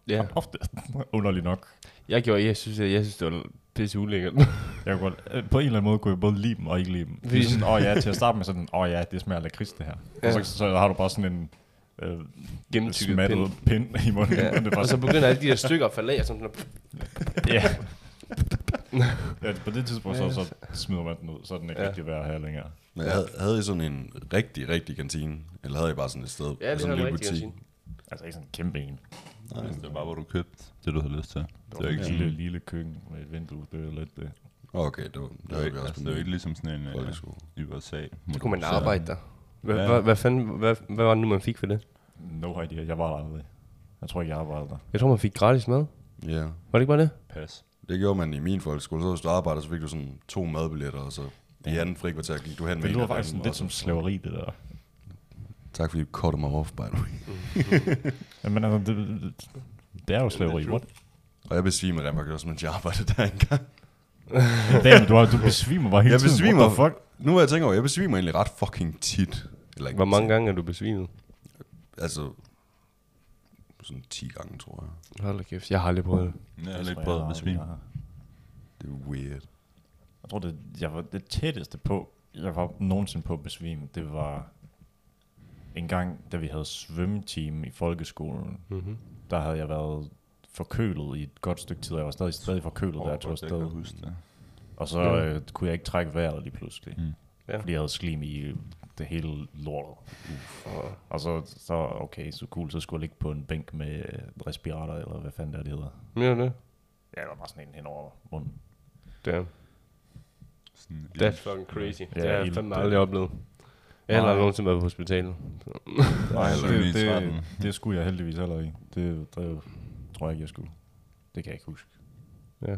Ja. ofte. Underligt nok. Jeg gjorde, jeg synes, jeg, jeg synes, det var pisse ulækkert. Jeg kunne godt, øh, på en eller anden måde kunne jeg både lide dem og ikke lide dem. Det er Fordi- sådan, åh ja, til at starte med sådan, åh ja, det smager af lakrids det her. Ja. Og så, så har du bare sådan en øh, Gennemtykket smattet pind. i munden. Ja. Det Og så sådan, begynder alle de der stykker at falde af, sådan sådan, ja. ja. på det tidspunkt, så, så smider man den ud, så er den ikke Ja. rigtig værd her længere. Men havde, havde I sådan en rigtig, rigtig kantine? Eller havde I bare sådan et sted? ja, det sådan en en butik? kantine. Altså ikke sådan en kæmpe en. Nej, Det er bare, hvor du købte det, du havde lyst til. Det Det var er ikke en lille, sådan... lille køkken med et vindue, det er lidt det. Okay, det var, det Det er, havde ikke, altså, det er min ikke ligesom sådan en øh, folkeskole. i USA. Så kunne man arbejde der. Hvad, hvad, hvad, fanden, hvad, hvad var det nu, man fik for det? No idea, jeg var der aldrig. Jeg tror ikke, jeg arbejdede der. Jeg tror, man fik gratis mad. Ja, Var det ikke bare det? Pas. det gjorde man i min folkeskole. Så hvis du arbejdede, så fik du sådan to madbilletter, og så i anden frikvarter gik du hen med Det lyder af faktisk sådan lidt som slaveri, det der. Tak fordi du kortede mig off, by the way. Men altså, det, det, det er jo slaveri, what? Og jeg besvimede rent faktisk også, mens jeg arbejdede der engang. Damn, du, har, du besvimer bare hele Jeg tiden. besvimer. What the fuck? Nu er jeg tænker over, jeg besvimer egentlig ret fucking tit. Eller ikke Hvor mange gange er du besvimet? Altså, sådan 10 gange, tror jeg. Hold da kæft, jeg har aldrig prøvet det. Jeg har tror prøvet jeg at besvime. aldrig, jeg har. Det er weird. Jeg tror, det, jeg var det tætteste på, jeg var nogensinde på at besvime, det var en gang, da vi havde svømmeteam i folkeskolen. Mm-hmm. Der havde jeg været forkølet i et godt stykke tid, og jeg var stadig, stadig forkølet, da jeg tog jeg afsted. huske det. Og så øh, kunne jeg ikke trække vejret lige pludselig, Mm. Ja. fordi jeg havde slim i det hele lortet. Og, Og så, så okay, så cool, så skulle jeg ligge på en bænk med øh, respirator, eller hvad fanden det er, det hedder. du det? Ja, der var bare sådan en hen over munden. Damn. Sådan, That's fucking crazy. Ja, det har jeg ild, fandme aldrig oplevet. Jeg har aldrig nogensinde været på hospitalet. Nej, det, det, 13. det, det skulle jeg heldigvis heller ikke. Det, det tror jeg ikke, jeg skulle. Det kan jeg ikke huske. Ja.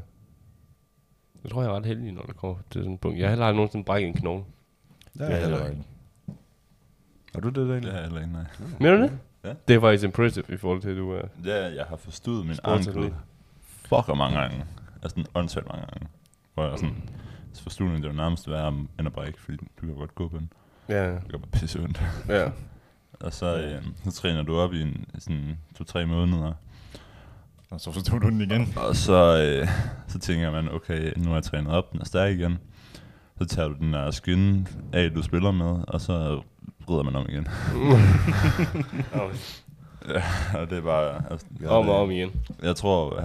Jeg tror, jeg er ret heldig, når det kommer til sådan et punkt. Jeg har heller aldrig nogensinde brækket en knogle. Det er jeg heller ikke. Har du det, Det Daniel? er heller ikke, nej. Mener du det? Ja. Det er faktisk impressive i forhold til, at du er... Ja, jeg har forstået min ankel fucker mange gange. Altså sådan åndssvagt mange gange. Hvor jeg sådan, så forstod det var nærmest værre end at brække, fordi du kan godt gå på den. Ja, Det gør bare pisse ondt. ja. Og så, øh, så træner du op i en, sådan to-tre måneder. Og så forstod du den igen. Og så, øh, så tænker man, okay, nu har jeg trænet op, den er stærk igen. Så tager du den der skin af, du spiller med, og så vrider man om igen. og det er bare... Altså, Om og om igen. Jeg tror,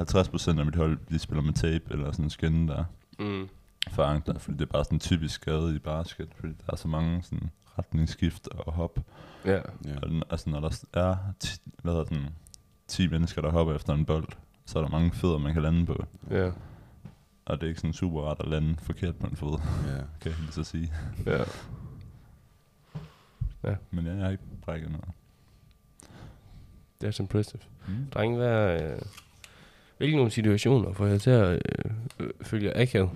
50% af mit hold, de spiller med tape, eller sådan en skin der Mm. for ankler, fordi det er bare sådan en typisk skade i basket, fordi der er så mange sådan retningsskift og hop. Ja. Ja. Og altså, når der er 10, hvad hedder den, 10 mennesker, der hopper efter en bold, så er der mange fødder, man kan lande på. Ja. Og det er ikke sådan super rart at lande forkert på en fod, Ja. kan jeg så sige. Ja. Men ja, jeg har ikke brækket noget. That's impressive. Mm. Drenge, hvad er... Øh, hvilke nogle situationer får jeg til at øh, øh, følge akavet?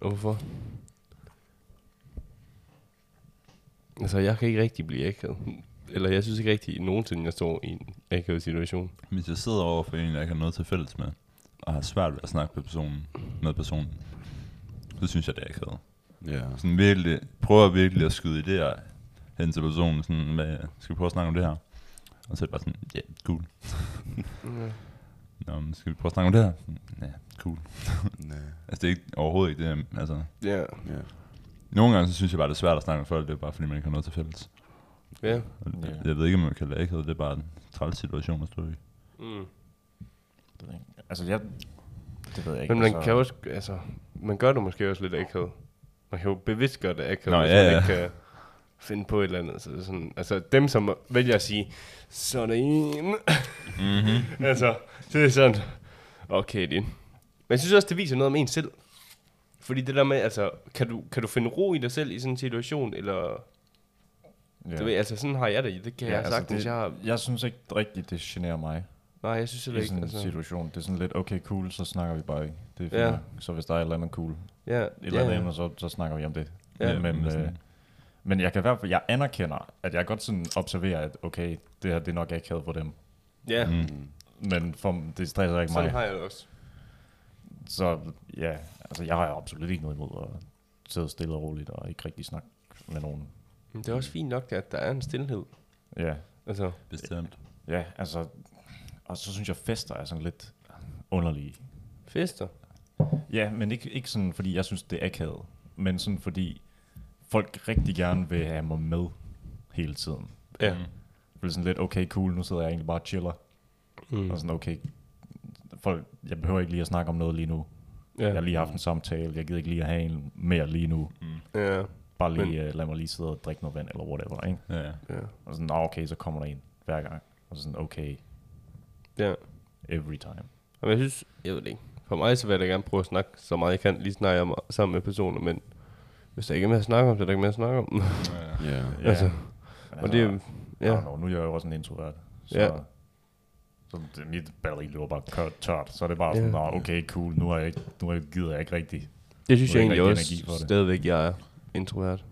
Og hvorfor? Altså, jeg kan ikke rigtig blive akavet. Eller jeg synes ikke rigtig nogensinde, jeg står i en akavet situation. Hvis jeg sidder over for en, jeg ikke har noget til fælles med, og har svært ved at snakke med personen, med personen, så synes jeg, det er akavet. Ja. Sådan virkelig, prøver virkelig at skyde idéer hen til personen, sådan med, skal vi prøve at snakke om det her? Og så er det bare sådan, ja, yeah, cool. Nå, men skal vi prøve at snakke om det her? Ja, cool. Nej. Altså, det er ikke, overhovedet ikke det, altså. Ja. Ja. Nogle gange, så synes jeg bare, det er svært at snakke med folk, det er bare fordi, man ikke har noget til fælles. Ja. Og Ja. Jeg ved ikke, om man kan lade det er bare en træls situation at stå i. Mm. Det ved jeg ikke. Altså, jeg... Det ved jeg ikke. Men man altså, kan også, altså, man gør det måske også lidt akavet. Man kan jo bevidst gøre det akavet, Nå, hvis ja, man ja. ikke kan finde på et eller andet. Så det er sådan, altså dem, som vælger at sige, sådan en. Mm-hmm. altså, det er sådan, okay, din. Men jeg synes også, det viser noget om en selv. Fordi det der med, altså, kan du, kan du finde ro i dig selv i sådan en situation, eller, ja. du ved, altså, sådan har jeg det, det kan ja, jeg sagtens, det, jeg har, jeg synes ikke rigtigt, det generer mig nej, jeg synes i heller sådan ikke, en altså, situation. Det er sådan lidt, okay, cool, så snakker vi bare ikke. Det er Ja. Så hvis der er et eller andet cool, et ja, eller ja, andet ja. emne, så, så snakker vi om det. Ja, men, men øh, sådan- men jeg kan i hvert fald, jeg anerkender, at jeg godt sådan observerer, at okay, det her, det er nok akavet for dem. ja, Mm. Men for, det stresser ikke sådan mig. har jeg det også. Så ja, altså jeg har absolut ikke noget imod at sidde stille og roligt og ikke rigtig snakke med nogen. Men det er også fint nok, at der er en stillhed. Ja, Altså, Bestemt. ja, altså, og så synes jeg, fester er sådan lidt underlige. fester. Ja, men ikke, ikke sådan, fordi jeg synes, det er akavet, men sådan, fordi folk rigtig gerne vil have mig med hele tiden. Ja. Mm. Det er sådan lidt, okay, cool, nu sidder jeg egentlig bare og chiller. Mm. Og sådan, okay, folk, jeg behøver ikke lige at snakke om noget lige nu. Ja. Jeg har lige haft en samtale, jeg gider ikke lige at have en mere lige nu. Ja. Bare lige, Men- uh, lad mig lige sidde og drikke noget vand, eller whatever, ikke? Ja, ja. Og sådan, okay, så kommer der en hver gang. Og så sådan, okay, ja. every time. Og jeg synes, jeg ved det ikke. For mig så vil jeg da gerne prøve at snakke så meget jeg kan, lige snakke om sammen med personer, men hvis der ikke er mere at snakke om, så er der ikke mere at snakke om. ja. Ja. Ja, Altså, men og det er, ja. ja. Know, nu er jeg jo også en introvert. Så, Ja. så det, mit batteri løber bare kørt tørt. Så er det bare Ja. sådan, nå, okay, cool, nu, er jeg ikke, nu er jeg, gider jeg ikke rigtigt. Det synes er jeg der egentlig ikke også det. stadigvæk, jeg er introvert.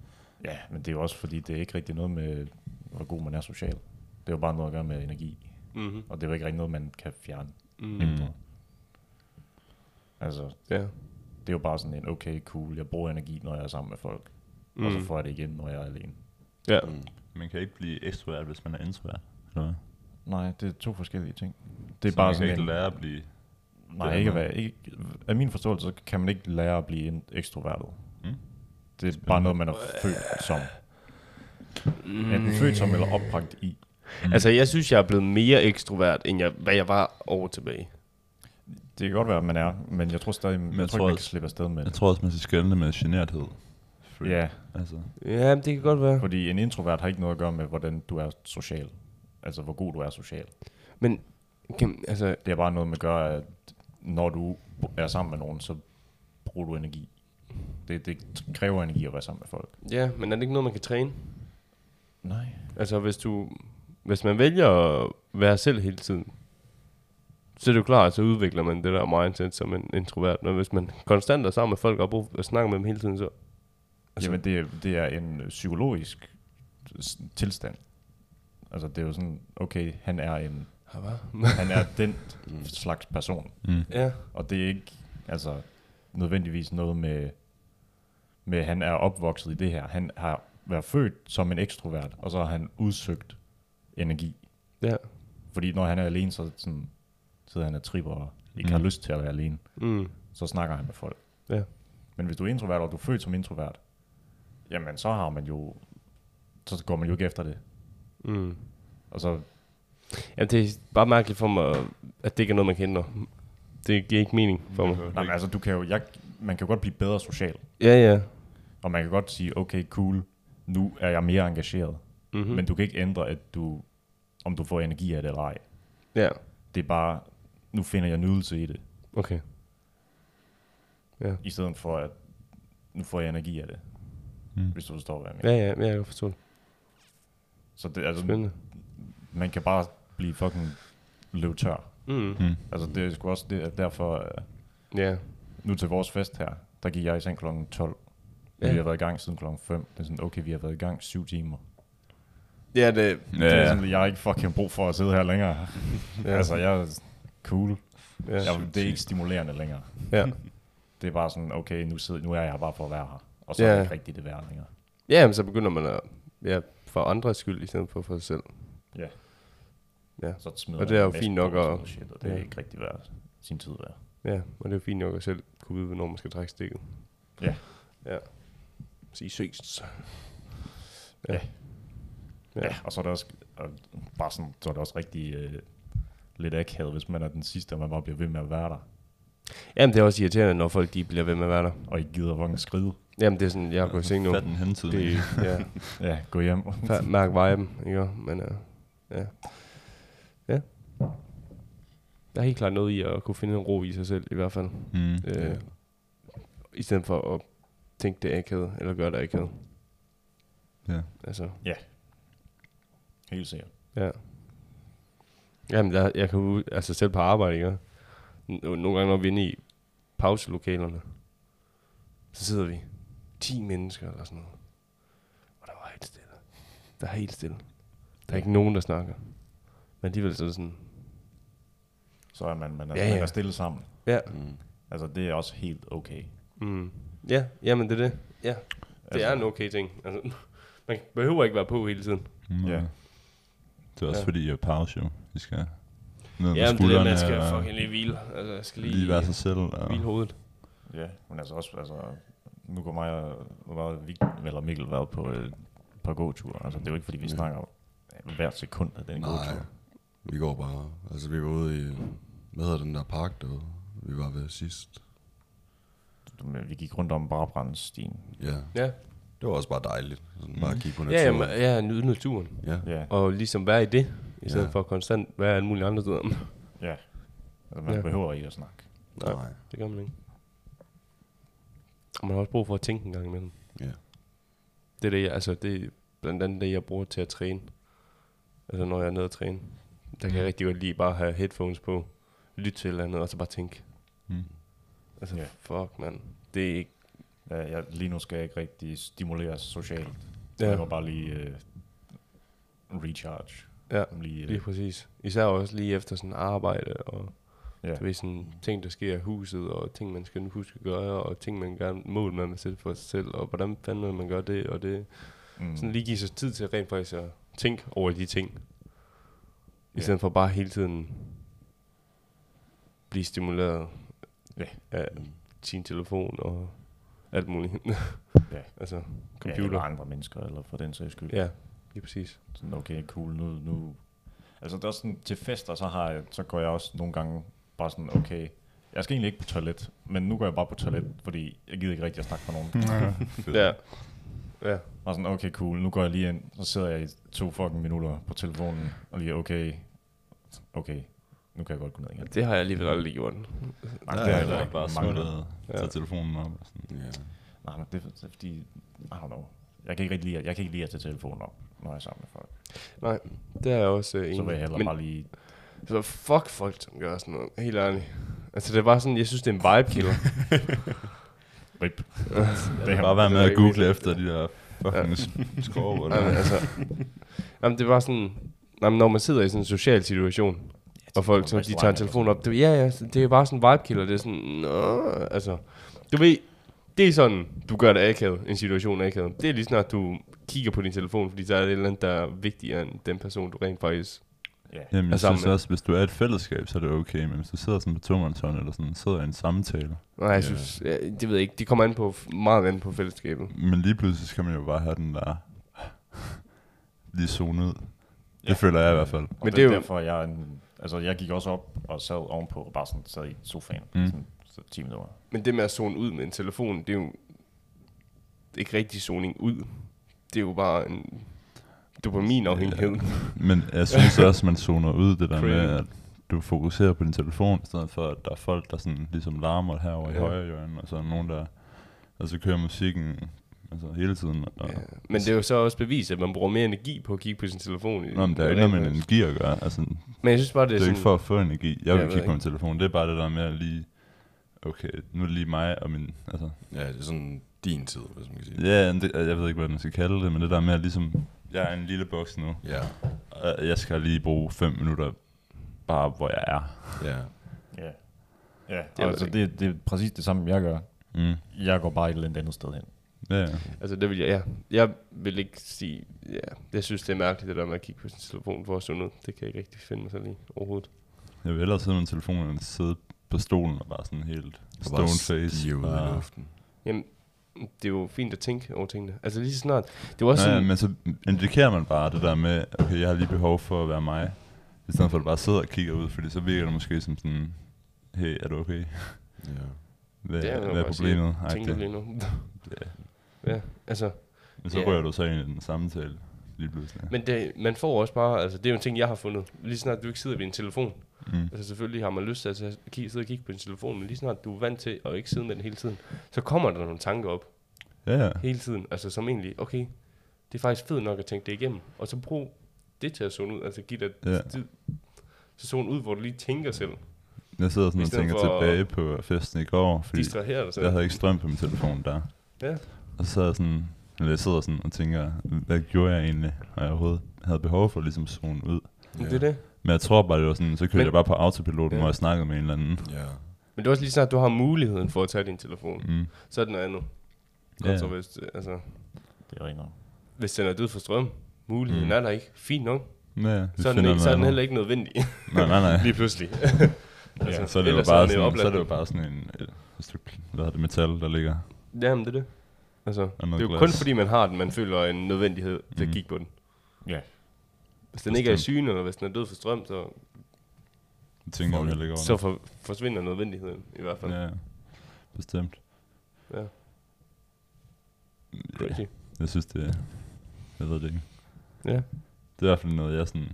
Ja, men det er jo også fordi, det er ikke rigtig noget med, hvor god man er social. Det er jo bare noget at gøre med energi. Mm-hmm. Og det er jo ikke rigtig noget, man kan fjerne. Mm. Mm. Altså, Ja. det er jo bare sådan en, okay, cool, jeg bruger energi, når jeg er sammen med folk. Mm. Og så Mm. får jeg det igen, når jeg er alene. Ja. Mm. Man kan ikke blive ekstrovert, hvis man er introvert. Eller hvad? Nej, det er to forskellige ting. Det er Så bare man kan sådan ikke en, lære at blive... Nej, ikke, være, ikke, af min forståelse, så kan man ikke lære at blive en ekstrovertet. Mm. Det er bare noget, man er født som. Enten født som eller opbragt i. Altså, jeg synes, jeg er blevet mere ekstrovert, end jeg, hvad jeg var over tilbage. Det kan godt være, at man er, men jeg tror stadig, men jeg, jeg tror ikke, man kan slippe afsted med Jeg det. tror også, man skal skælne med generthed. Ja, Altså, Ja, det kan godt være. fordi en introvert har ikke noget at gøre med, hvordan du er social. Altså, hvor god du er social. Men, kan, altså, Det er bare noget med at gøre, at når du er sammen med nogen, så bruger du energi. Det, det kræver energi at være sammen med folk. Ja, men er det ikke noget, man kan træne? Nej. Altså, hvis du... Hvis man vælger at være selv hele tiden, så er det jo klart, så udvikler man det der mindset som en introvert. Men hvis man konstant er sammen med folk og, brug, og snakker med dem hele tiden, så... Altså, Jamen, det, er- det er en psykologisk tilstand. Altså, det er jo sådan, okay, han er en, han er den slags person. Mm. ja, Og det er ikke, altså, nødvendigvis noget med, med at han er opvokset i det her. Han har været født som en ekstrovert, og så har han udsøgt energi. ja. Fordi når han er alene, så sådan, sidder han og tripper og ikke har Mm. lyst til at være alene. Mm. Så snakker han med folk. Ja. Men hvis du er introvert, og du er født som introvert, jamen så har man jo, så går man jo ikke efter det. Mm. Og så, Ja, det er bare mærkeligt for mig, at det ikke er noget, man kender. Det giver ikke mening for mig. nej, men altså, du kan jo, jeg, man kan jo godt blive bedre social. Ja, ja. Og man kan godt sige, okay, cool, nu er jeg mere engageret. Mm-hmm. Mm. Men du kan ikke ændre, at du, om du får energi af det eller ej. Ja, Det er bare, nu finder jeg nydelse i det, okay. Ja. i stedet for at, nu får jeg energi af det. Mm. Hvis du forstår, hvad jeg mener. Ja, ja, ja, jeg kan forstå det. Så det, altså, Spændende. man kan bare blive fucking løb tør. Mm. Mm. Altså det er sgu også det, at derfor, øh, Ja. nu til vores fest her, der gik jeg i seng kl. 12. Ja. Ja. Vi har været i gang siden kl. 5. Det er sådan, okay, vi har været i gang syv timer. Ja, det, Ja. Det er sådan, jeg har ikke fucking brug for at sidde her længere. ja. Altså, jeg er cool. ja. Jeg, det er ikke stimulerende længere. ja. Det er bare sådan, okay, nu, sidder, nu er jeg her bare for at være her. Og så ja. er det ikke rigtigt det værd længere. Ja, men så begynder man at... Ja, for andres skyld i stedet for for sig selv. Ja. Ja. Så smider Og det er jo en fint nok at- Shit, og det er ja. ikke rigtig værd sin tid værd. Ja, og det er jo fint nok at selv kunne vide, hvornår man skal trække stikket. Ja. Ja. Sige søs. Ja. Ja. Ja. ja. og så er det også, og bare sådan, så er det også rigtig øh, lidt akavet, hvis man er den sidste, og man bare bliver ved med at være der, Jamen, det er også irriterende, når folk de bliver ved med at være der. og ikke gider fucking skride. Jamen, det er sådan, jeg går i seng nu. Fat en hentid. Det, ja, Ja, gå hjem. fa- mærk viben, ikke? Men, uh, ja. Ja. Der er helt klart noget i at kunne finde en ro i sig selv, i hvert fald. Mm. Øh, I stedet for at tænke det akavet, eller gøre det akavet. Ja. Altså, Helt sikkert. Ja. Jamen, der, jeg kan jo, altså selv på arbejde, ikke? Nogle gange, når vi er inde i pauselokalerne, så sidder vi 10 mennesker eller sådan noget. Og der var helt stille. Der er helt stille. Der er ikke nogen, der snakker. Men alligevel så er det sådan, Så er man, man, er, ja. ja. man er stille sammen. ja, Mm. Altså, det er også helt okay. mm, ja, jamen det er det. Ja, det Altså- er en okay ting. Altså, man behøver ikke være på hele tiden. Mm. Ja. Det er også Ja. fordi, jeg er pause jo. Vi skal ned Ja, det er man skal og fucking lige hvile. Altså, jeg skal lige, lige være sig selv. Og, hvile hovedet. Ja, men altså også, altså, nu går mig og og Vig- eller Mikkel været på et par gåture. Altså, det er jo ikke, fordi vi Ja. snakker ja, hvert sekund af den Nej, gåtur. vi går bare... Altså, vi var ude i... Hvad hedder den der park, der vi var ved sidst? Vi gik rundt om Brabrandstien. Ja, Ja, det var også bare dejligt. Sådan bare at kigge på ja, naturen. jamen, ja nyde naturen. ja. Ja, Og ligesom være i det, i stedet Ja. for konstant være alle mulige andre steder. ja. Altså, man Ja. ja. behøver ikke at snakke. Nej. Nej. Det gør man ikke. Og man har også brug for at tænke en gang imellem. Ja. Det er det, jeg, altså det er blandt andet det, jeg bruger til at træne. Altså når jeg er nede at træne. Der kan jeg rigtig godt lide bare at have headphones på, lytte til et eller andet, og så bare tænke. Mm. Altså, Ja. fuck, mand. Det er ikke... Ja, jeg, lige nu skal jeg ikke rigtig stimuleres socialt. Ja. Jeg må bare lige uh, recharge. Ja, Lige, lige uh, præcis. Især også lige efter sådan arbejde, og ja. du ved, sådan ting, der sker i huset, og ting, man skal huske at gøre, og ting, man gerne mål, vil sætte for sig selv, og hvordan fanden man gør det, og det... Mm. Sådan lige give sig tid til rent faktisk at tænke over de ting. I Ja. stedet for bare hele tiden blive stimuleret Ja. af sin telefon og alt muligt. Ja. altså Ja, computer. eller andre mennesker, eller for den sags skyld. Ja, lige præcis. Sådan, okay, cool, nu, nu... Altså, det er også sådan, til fester, så, har jeg, så går jeg også nogle gange bare sådan, okay, jeg skal egentlig ikke på toilet, men nu går jeg bare på toilet, fordi jeg gider ikke rigtig at snakke med nogen. Ja. Ja. Og sådan, okay, cool, nu går jeg lige ind, så sidder jeg i to fucking minutter på telefonen, og lige, okay, okay, nu kan jeg godt gå ned igen. Det har jeg alligevel aldrig gjort. Nej, det er jeg har ikke Bare mange smuttet og Ja. taget telefonen op. Og sådan. Ja. Nej, men det, det er fordi, I don't know. Jeg kan ikke rigtig lide, jeg kan ikke lide at tage telefonen op, når jeg er sammen med folk. Nej, det er jeg også øh, enig. Så vil jeg hellere Men- bare lige... Så fuck folk, som gør sådan noget. Helt ærligt. Altså, det er bare sådan, jeg synes, det er en vibe killer. Rip. Det kan bare være med at google efter de der fucking ja. score. Jamen, altså, jamen, det er bare sådan, jamen, når man sidder i sådan en social situation, og folk, så de tager en telefon op, det, ja, ja, det er bare sådan en vibe killer, det er sådan, nå, altså, du ved, det er sådan, du gør det akavet, en situation akavet. Det er lige snart, du kigger på din telefon, fordi der er et eller andet, der er vigtigere end den person, du rent faktisk... Ja. Jamen, jeg sammen synes med. også, hvis du er et fællesskab, så er det okay. Men hvis du sidder sådan på tomandshånd, eller sådan, sidder i en samtale, Nej, jeg synes, ja, det ved jeg ikke, det kommer an på, meget an på fællesskabet. men lige pludselig så kan man jo bare have den der lige zone ud. Det Ja. føler jeg i hvert fald. Og Men det, det er er jo- derfor, jeg, er en, altså, jeg gik også op og sad ovenpå, og bare sådan sad i sofaen. Mm. Sådan, så 10 minutter. Men det med at zone ud med en telefon, det er jo ikke rigtig zoning ud. Det er jo bare en dopaminafhængighed. Men jeg synes også, man zoner ud det der med, at du fokuserer på din telefon, i stedet for, at der er folk, der sådan ligesom larmer herovre ja. Ja. i højre hjørne, og så er nogen, der altså kører musikken altså hele tiden. Og, Ja. Men det er jo så også bevis, at man bruger mere energi på at kigge på sin telefon. i- Nå, men der er ikke noget med energi at gøre. Altså, det Men jeg synes bare, det er er, jo sådan... ikke for at få energi. Jeg Jeg vil ved kigge på min telefon. Det er bare det der med at lige, okay, nu er det lige mig og min, altså, Ja, det er sådan din tid, hvis man kan sige det. ja, det, jeg ved ikke, hvad man skal kalde det, men det der med at ligesom, jeg er en lille boks nu, Ja, og jeg skal lige bruge fem minutter bare, hvor jeg er. ja. Ja. Ja, det, altså, jeg det, det er præcis det samme, jeg gør. Mm. Jeg går bare et eller andet andet sted hen. Ja, ja. Altså, det vil jeg, ja. Jeg vil ikke sige, ja. Jeg synes, det er mærkeligt, det der med at kigge på sin telefon for at zone ud. Det kan jeg ikke rigtig finde mig selv i overhovedet. Jeg vil hellere sidde med min telefon, end at sidde på stolen og bare sådan helt Og bare stone face. stive ud i Bare- luften. Jamen, det er jo fint at tænke over tingene. Altså lige så snart. Det var også Ja, sådan, men så indikerer man bare det der med, okay, jeg har lige behov for at være mig. I stedet for at bare sidder og kigger ud, fordi så virker det måske som sådan, hey, er du okay? Ja. Hvad, det er hvad er bare problemet? Tænker lige nu. Ja. altså. Men så Ja. rører du så ind i den samtale lige pludselig. Men det, man får også bare, altså det er jo en ting, jeg har fundet. Lige snart du ikke sidder ved en telefon. Mm. Altså selvfølgelig har man lyst til at kigge, sidde og kigge på din telefon, men lige snart du er vant til at ikke sidde med den hele tiden, så kommer der nogle tanker op Ja, ja. hele tiden. Altså som egentlig, okay, det er faktisk fedt nok at tænke det igennem. Og så brug det til at zone ud. Altså give dig Ja. tid. Så zone ud, hvor du lige tænker selv. Jeg sidder sådan og tænker tilbage på festen i går, fordi jeg havde ikke strøm på min telefon der. Ja. Og så sad jeg sådan, eller jeg sidder sådan og tænker, hvad gjorde jeg egentlig, og jeg overhovedet havde behov for ligesom zone ud. Ja. Det er det. Men jeg tror bare, det var sådan, så kørte Men- jeg bare på autopiloten, Ja. hvor jeg snakkede med en eller anden. Ja. Men det er også lige snart, du har muligheden for at tage din telefon. Mm. Så er det noget andet. Ja. Ja. Så hvis, altså, Det er nok. hvis den er død for strøm, muligheden Mm. er der ikke. Fint nok. Ja, Så er, den ikke, så er den heller ikke nødvendig. Nej, nej, nej. lige pludselig. Ja, så er det jo bare, sådan, så er det jo bare sådan en, et, et stykke, hvad hedder det, metal, der ligger. Jamen, det er det. Altså, det er jo glas. kun fordi, man har den, man føler en nødvendighed til Mhm. at kigge på den. Ja. Hvis den ikke er i Bestemt. syne, eller hvis den er død for strøm, så, tænker jeg heller ikke over. så for, forsvinder nødvendigheden i hvert fald. Ja, bestemt. Ja. Ja, Crazy. jeg synes, det er, jeg ved det ikke. Ja. Det er i hvert fald noget, jeg sådan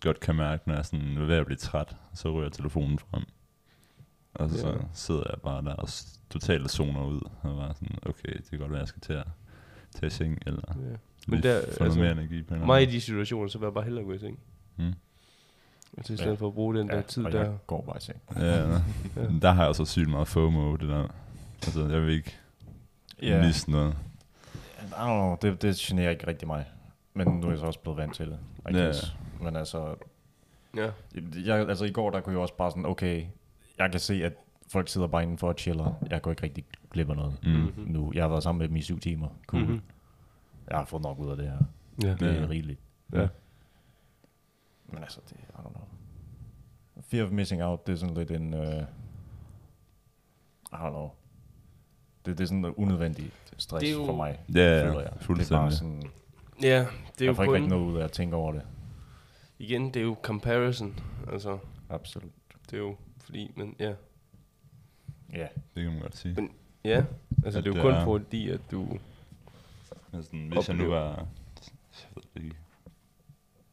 godt kan mærke, når jeg sådan er ved at blive træt, så ryger telefonen frem. Og så, Ja. så sidder jeg bare der og totalt zoner ud, og bare sådan, okay, det kan godt være, jeg skal til at tage i seng, eller ja. Men der, få noget altså, mere energi på mig i de situationer, så vil jeg bare hellere gå i seng. Mm. Altså i Ja. stedet for at bruge den der tid og der. jeg går bare i seng. Ja, ja. der har jeg så sygt meget FOMO, det der. Altså, jeg vil ikke Ja. miste noget. I don't know, det, det generer ikke rigtig mig. Men nu er jeg så også blevet vant til det, I Ja. guess. Men altså, Ja. jeg, altså i går, der kunne jeg også bare sådan, okay, jeg kan se, at folk sidder bare indenfor og chiller. Jeg går ikke rigtig glip af noget Mm. Mhm. nu. Jeg har været sammen med dem i syv timer. Cool. Mhm. Mm-hmm. Jeg har fået nok ud af det her. Ja. Det er Ja. rigeligt. Ja. Men altså, det, I don't know. Fear of missing out, det er sådan lidt en, uh, I don't know. Det, det er sådan en unødvendig stress Det er jo- for mig, Ja, ja, føler jeg. Det er bare sådan, Ja, det er jo jeg får ikke rigtig noget ud af at tænke over det. igen, det er jo comparison. Altså, Absolut. det er jo fordi, men ja. Ja. Det kan man godt sige. Men- Ja, altså At det er det jo kun er- fordi, at du... Men sådan, hvis jeg nu oplever- var... Jeg ved det ikke.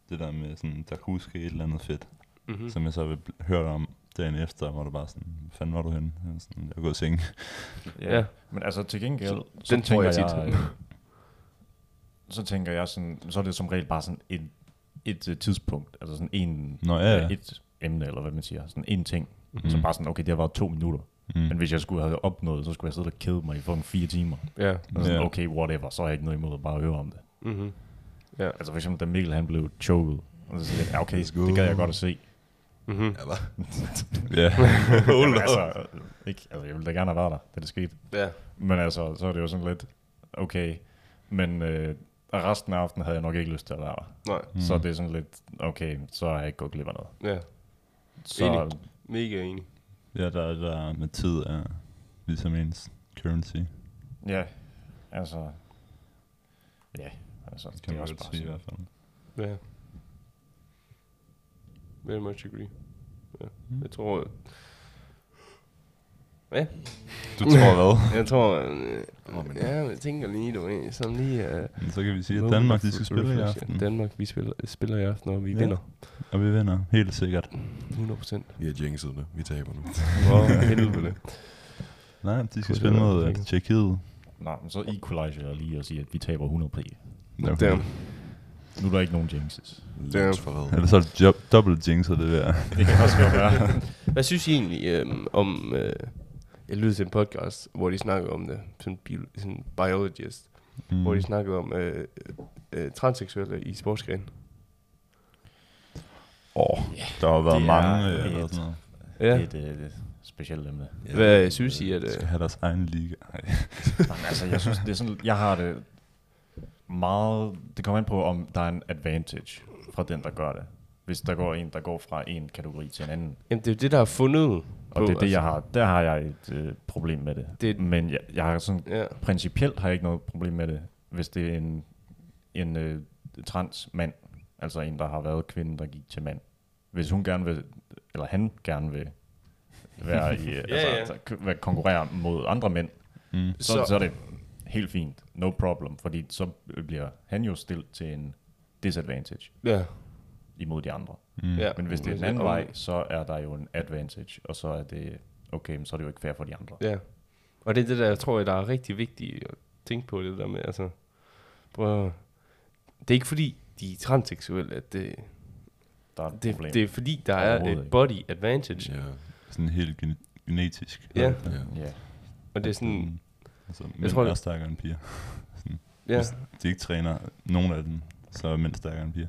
Det der med sådan, der kunne ske et eller andet fedt, Mm-hmm. mm. som jeg så vil høre om dagen efter, hvor det bare sådan, fanden var du henne? Jeg, sådan, jeg er gået i seng. Ja. Ja. Men altså til gengæld, Så så, den tænker jeg jeg, øh, så tænker jeg sådan, så er det som regel bare sådan et, et uh, tidspunkt, altså sådan en, Nå, ja, ja. et emne, eller hvad man siger, sådan en ting. Mhm. Mm. Så bare sådan, okay, det har været to minutter. Mm. Men hvis jeg skulle have opnået, så skulle jeg sidde og kede mig i fucking fire timer. Ja. Og sådan, Ja. okay, whatever, så har jeg ikke noget imod at bare høre om det. Mm-hmm. Ja. Altså for eksempel, da Mikkel han blev choket, og så siger jeg, okay, det gad jeg godt at se. Mm-hmm. Ja, hva? Ja. Jamen, altså, ikke, altså, jeg ville da gerne have været der, da det skete. Ja. Men altså, så er det jo sådan lidt, okay, men øh, resten af aftenen havde jeg nok ikke lyst til at være der. Nej. Mm. Så det er sådan lidt, okay, så har jeg ikke gået glip af noget. Ja. Så, Enig. Mega enig. ja, der, der med tid er ligesom ens currency. ja, altså, ja, altså, Kan det man også sige i hvert fald. Ja. Very much agree. Ja. Mm. Jeg tror... Ja, Du tror hvad? jeg tror... Øh, Nå, men- ja, men jeg tænker lige, du ved, sådan lige... Men så kan vi sige, at Danmark de skal spille i aften. Danmark, vi spiller, spiller i aften, og vi Ja. vinder. Og vi vinder, helt sikkert. 100 procent. Vi har jinxet det. Vi taber nu. Hvor helvede. Nej, de skal Kunne spille mod uh? Tjekkiet. Nå, men så equalizer jeg lige og sige, at vi taber 100 p. Okay. Damn. Nu er der ikke nogen jinxes. Landsforræd. Eller så er det dobbelt jinxer det der. Det kan også godt være. Hvad synes I egentlig øhm, om... Øh, jeg lyttede til en podcast, hvor de snakkede om det. Sådan, sådan biologist. Mm. Hvor de snakkede om øh, øh, transseksuelle i sportsgren. Åh, der har været det er mange øh, et- noget. Ja. Det er et, et, et specielt emne. Ja. Hvad synes I, at... De Øh, skal have deres egen liga. Jamen, altså, jeg synes, det er sådan, jeg har det meget, det kommer an på, om der er en advantage fra den, der gør det. Hvis der går en, der går fra en kategori til en anden. jamen, det er jo det, der er fundet. Og på, altså. det er det, jeg har, der har jeg et øh, problem med det. Det- Men jeg, jeg har sådan, Ja. principielt har jeg ikke noget problem med det, hvis det er en, en øh, trans mand, altså en, der har været kvinde, der gik til mand. Hvis hun gerne vil, eller han gerne vil være i, ja, altså, ja. altså, konkurrere mod andre mænd, Mm. så, Så- så, så er det helt fint, no problem, fordi så bliver han jo stillet til en disadvantage Ja. imod de andre. Mm. ja. Men hvis det er den anden vej, så er der jo en advantage, og så er det, okay, men så er det jo ikke fair for de andre. Ja. Og det er det, der jeg tror, der er rigtig vigtigt at tænke på det der med, altså... Prøv, at- det er ikke fordi, de er transseksuelle, at det, Der er et det, problem. det er fordi, der er et ikke. body advantage. Ja. Sådan helt gen- genetisk. Ja. ja. ja. Og det er sådan, Altså, mænd tror, er stærkere end piger. ja, Hvis de ikke træner nogen af dem, så er mænd stærkere end piger.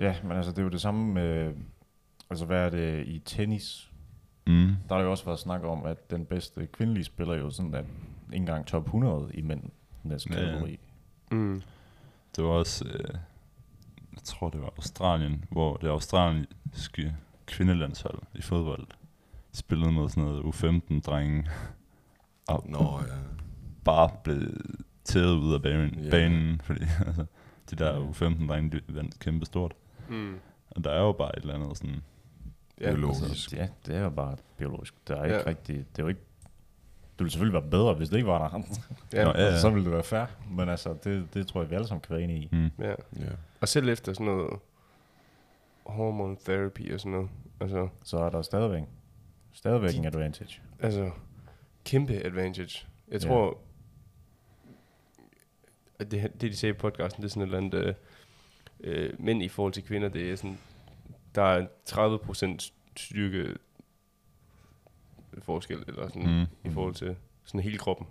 Ja, men altså det er jo det samme med, altså hvad er det i tennis? Mm. Der har jo også været snak om, at den bedste kvindelige spiller jo sådan, at ikke engang top 100 i mændenes Ja, ja. kategori. mm, Det var også, øh, jeg tror det var Australien, hvor det australiske kvindelandshold i fodbold spillede mod sådan noget U15-drenge, og Nå, ja. bare blev tævet ud af banen, Ja. banen fordi altså, de der U15-drenge, de vandt kæmpe stort. mm, Og der er jo bare et eller andet sådan, ja, Biologisk. Altså, ja, det er jo bare biologisk. Der er ikke Ja. rigtig, det er jo ikke, det ville selvfølgelig være bedre, hvis det ikke var der. ja, Nå, ja, ja. Så ville det være fair. Men altså, det, det tror jeg, vi alle sammen kan være enige i. mm, ja. ja. Og selv efter sådan noget hormone therapy og sådan noget, altså, Så er der stadigvæk, stadigvæk en advantage. altså kæmpe advantage. Jeg Ja. tror, det, det de sagde i podcasten, det er sådan et eller andet, øh, øh, mænd i forhold til kvinder, det er sådan, der er 30% styrke forskel, eller sådan, mm, i forhold til sådan hele kroppen.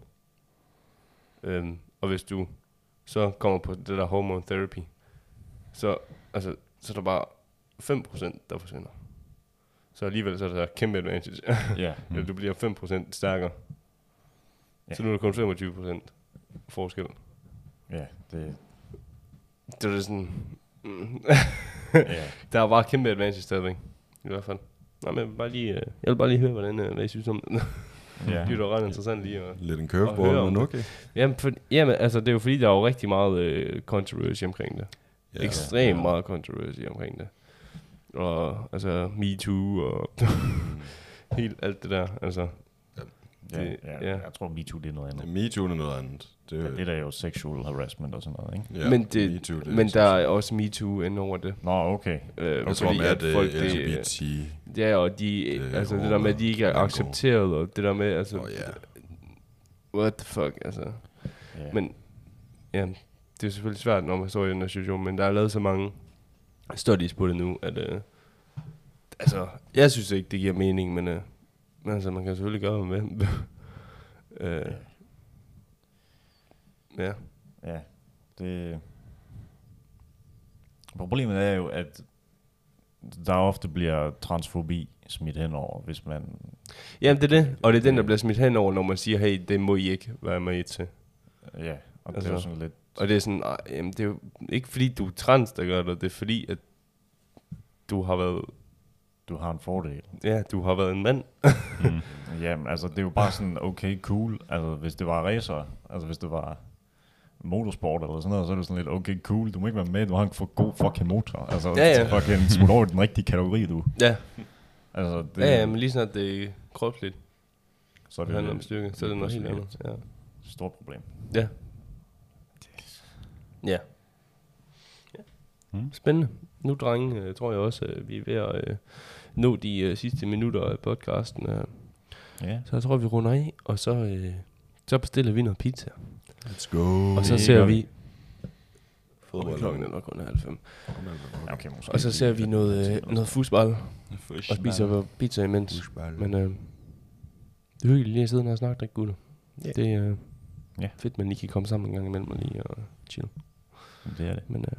Øhm, og hvis du så kommer på det der hormone therapy, så, altså, så er der bare 5% der forsvinder. Så alligevel så er der kæmpe advantage. Ja. mm. du bliver 5% stærkere. Ja. Så nu er der kun 25% forskel. Ja, det, Det er det sådan... Mm. ja. der er bare kæmpe advantage stadigvæk. I hvert fald. Nej, men jeg vil bare lige, øh, jeg vil bare lige høre, hvordan, øh, hvad I synes om det. ja. det er jo ret interessant lige at... Lidt en curveball, om men det. okay. Jamen, for, jamen, altså, det er jo fordi, der er jo rigtig meget øh, controversy omkring det. Ja. Ja, Ekstremt Ja. meget controversy omkring det. Og altså, MeToo og helt alt det der. Altså, Ja, Det- ja, ja. jeg tror, MeToo det er noget andet. MeToo er noget andet. Det, Ja, det der er jo sexual harassment og sådan noget, ikke? ja, men det, MeToo, det men der er også MeToo ind over det. Nå, okay. Øh, jeg tror mere, at det er LGBT. Ja, og de, Det det, altså det der med, at de ikke er accepteret, og det der med, altså, Åh, ja. what the fuck, altså. Ja. Men, ja, det er selvfølgelig svært, når man står i den her situation, men der er lavet så mange studies på det nu, at, øh, altså, jeg synes ikke, det giver mening, men, øh, men altså, man kan selvfølgelig gøre hvad med. øh, ja. Ja, det... Problemet er jo, at der ofte bliver transfobi smidt henover, hvis man... Jamen, det er det, og det er den, der bliver smidt henover, når man siger, hey, det må I ikke være med til. Ja, og altså, det er Altså, sådan lidt... Og det er sådan, "Ej, jamen, det er jo ikke fordi, du er trans, der gør det, det er fordi, at du har været, Du har en fordel. ja, du har været en mand. Jamen, altså, det er jo bare sådan, okay, cool. Altså, hvis det var racer, altså hvis det var motorsport eller sådan noget, så er det sådan lidt, okay, cool, du må ikke være med, du har en for god fucking motor. Altså, Ja, ja. fucking smut over i den rigtige kategori, du. Ja, Altså, det, ja, ja men lige snart det er kropsligt, så er det det handler om styrke, så er det noget helt andet. Ja. stort problem. Ja. Ja. Mm. Spændende. Nu, drenge, øh, tror jeg også, at vi er ved at øh, nå de øh, sidste minutter af podcasten. Øh. Ja. Så jeg tror, vi runder af, og så, øh, så bestiller vi noget pizza. Let's go. Og så ser vi... Fodbold. Klokken er nok kun halv fem. Okay, måske. Og så ser vi noget, øh, noget fodbold og spiser pizza imens. Husball. Men øh, det er hyggeligt lige at sidde her og snakke, ikke gutter? Ja. Det er øh, Ja. fedt, man lige kan komme sammen en gang imellem og lige og chill. Det er det. Men øh,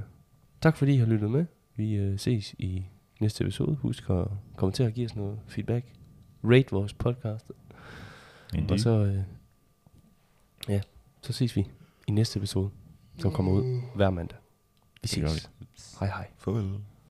tak fordi I har lyttet med. Vi øh, ses i næste episode. Husk at komme til at give os noget feedback. Rate vores podcast. Indeed. Og så, øh, ja, så ses vi i næste episode, som kommer ud hver mandag. Vi ses. Hej hej. Farvel.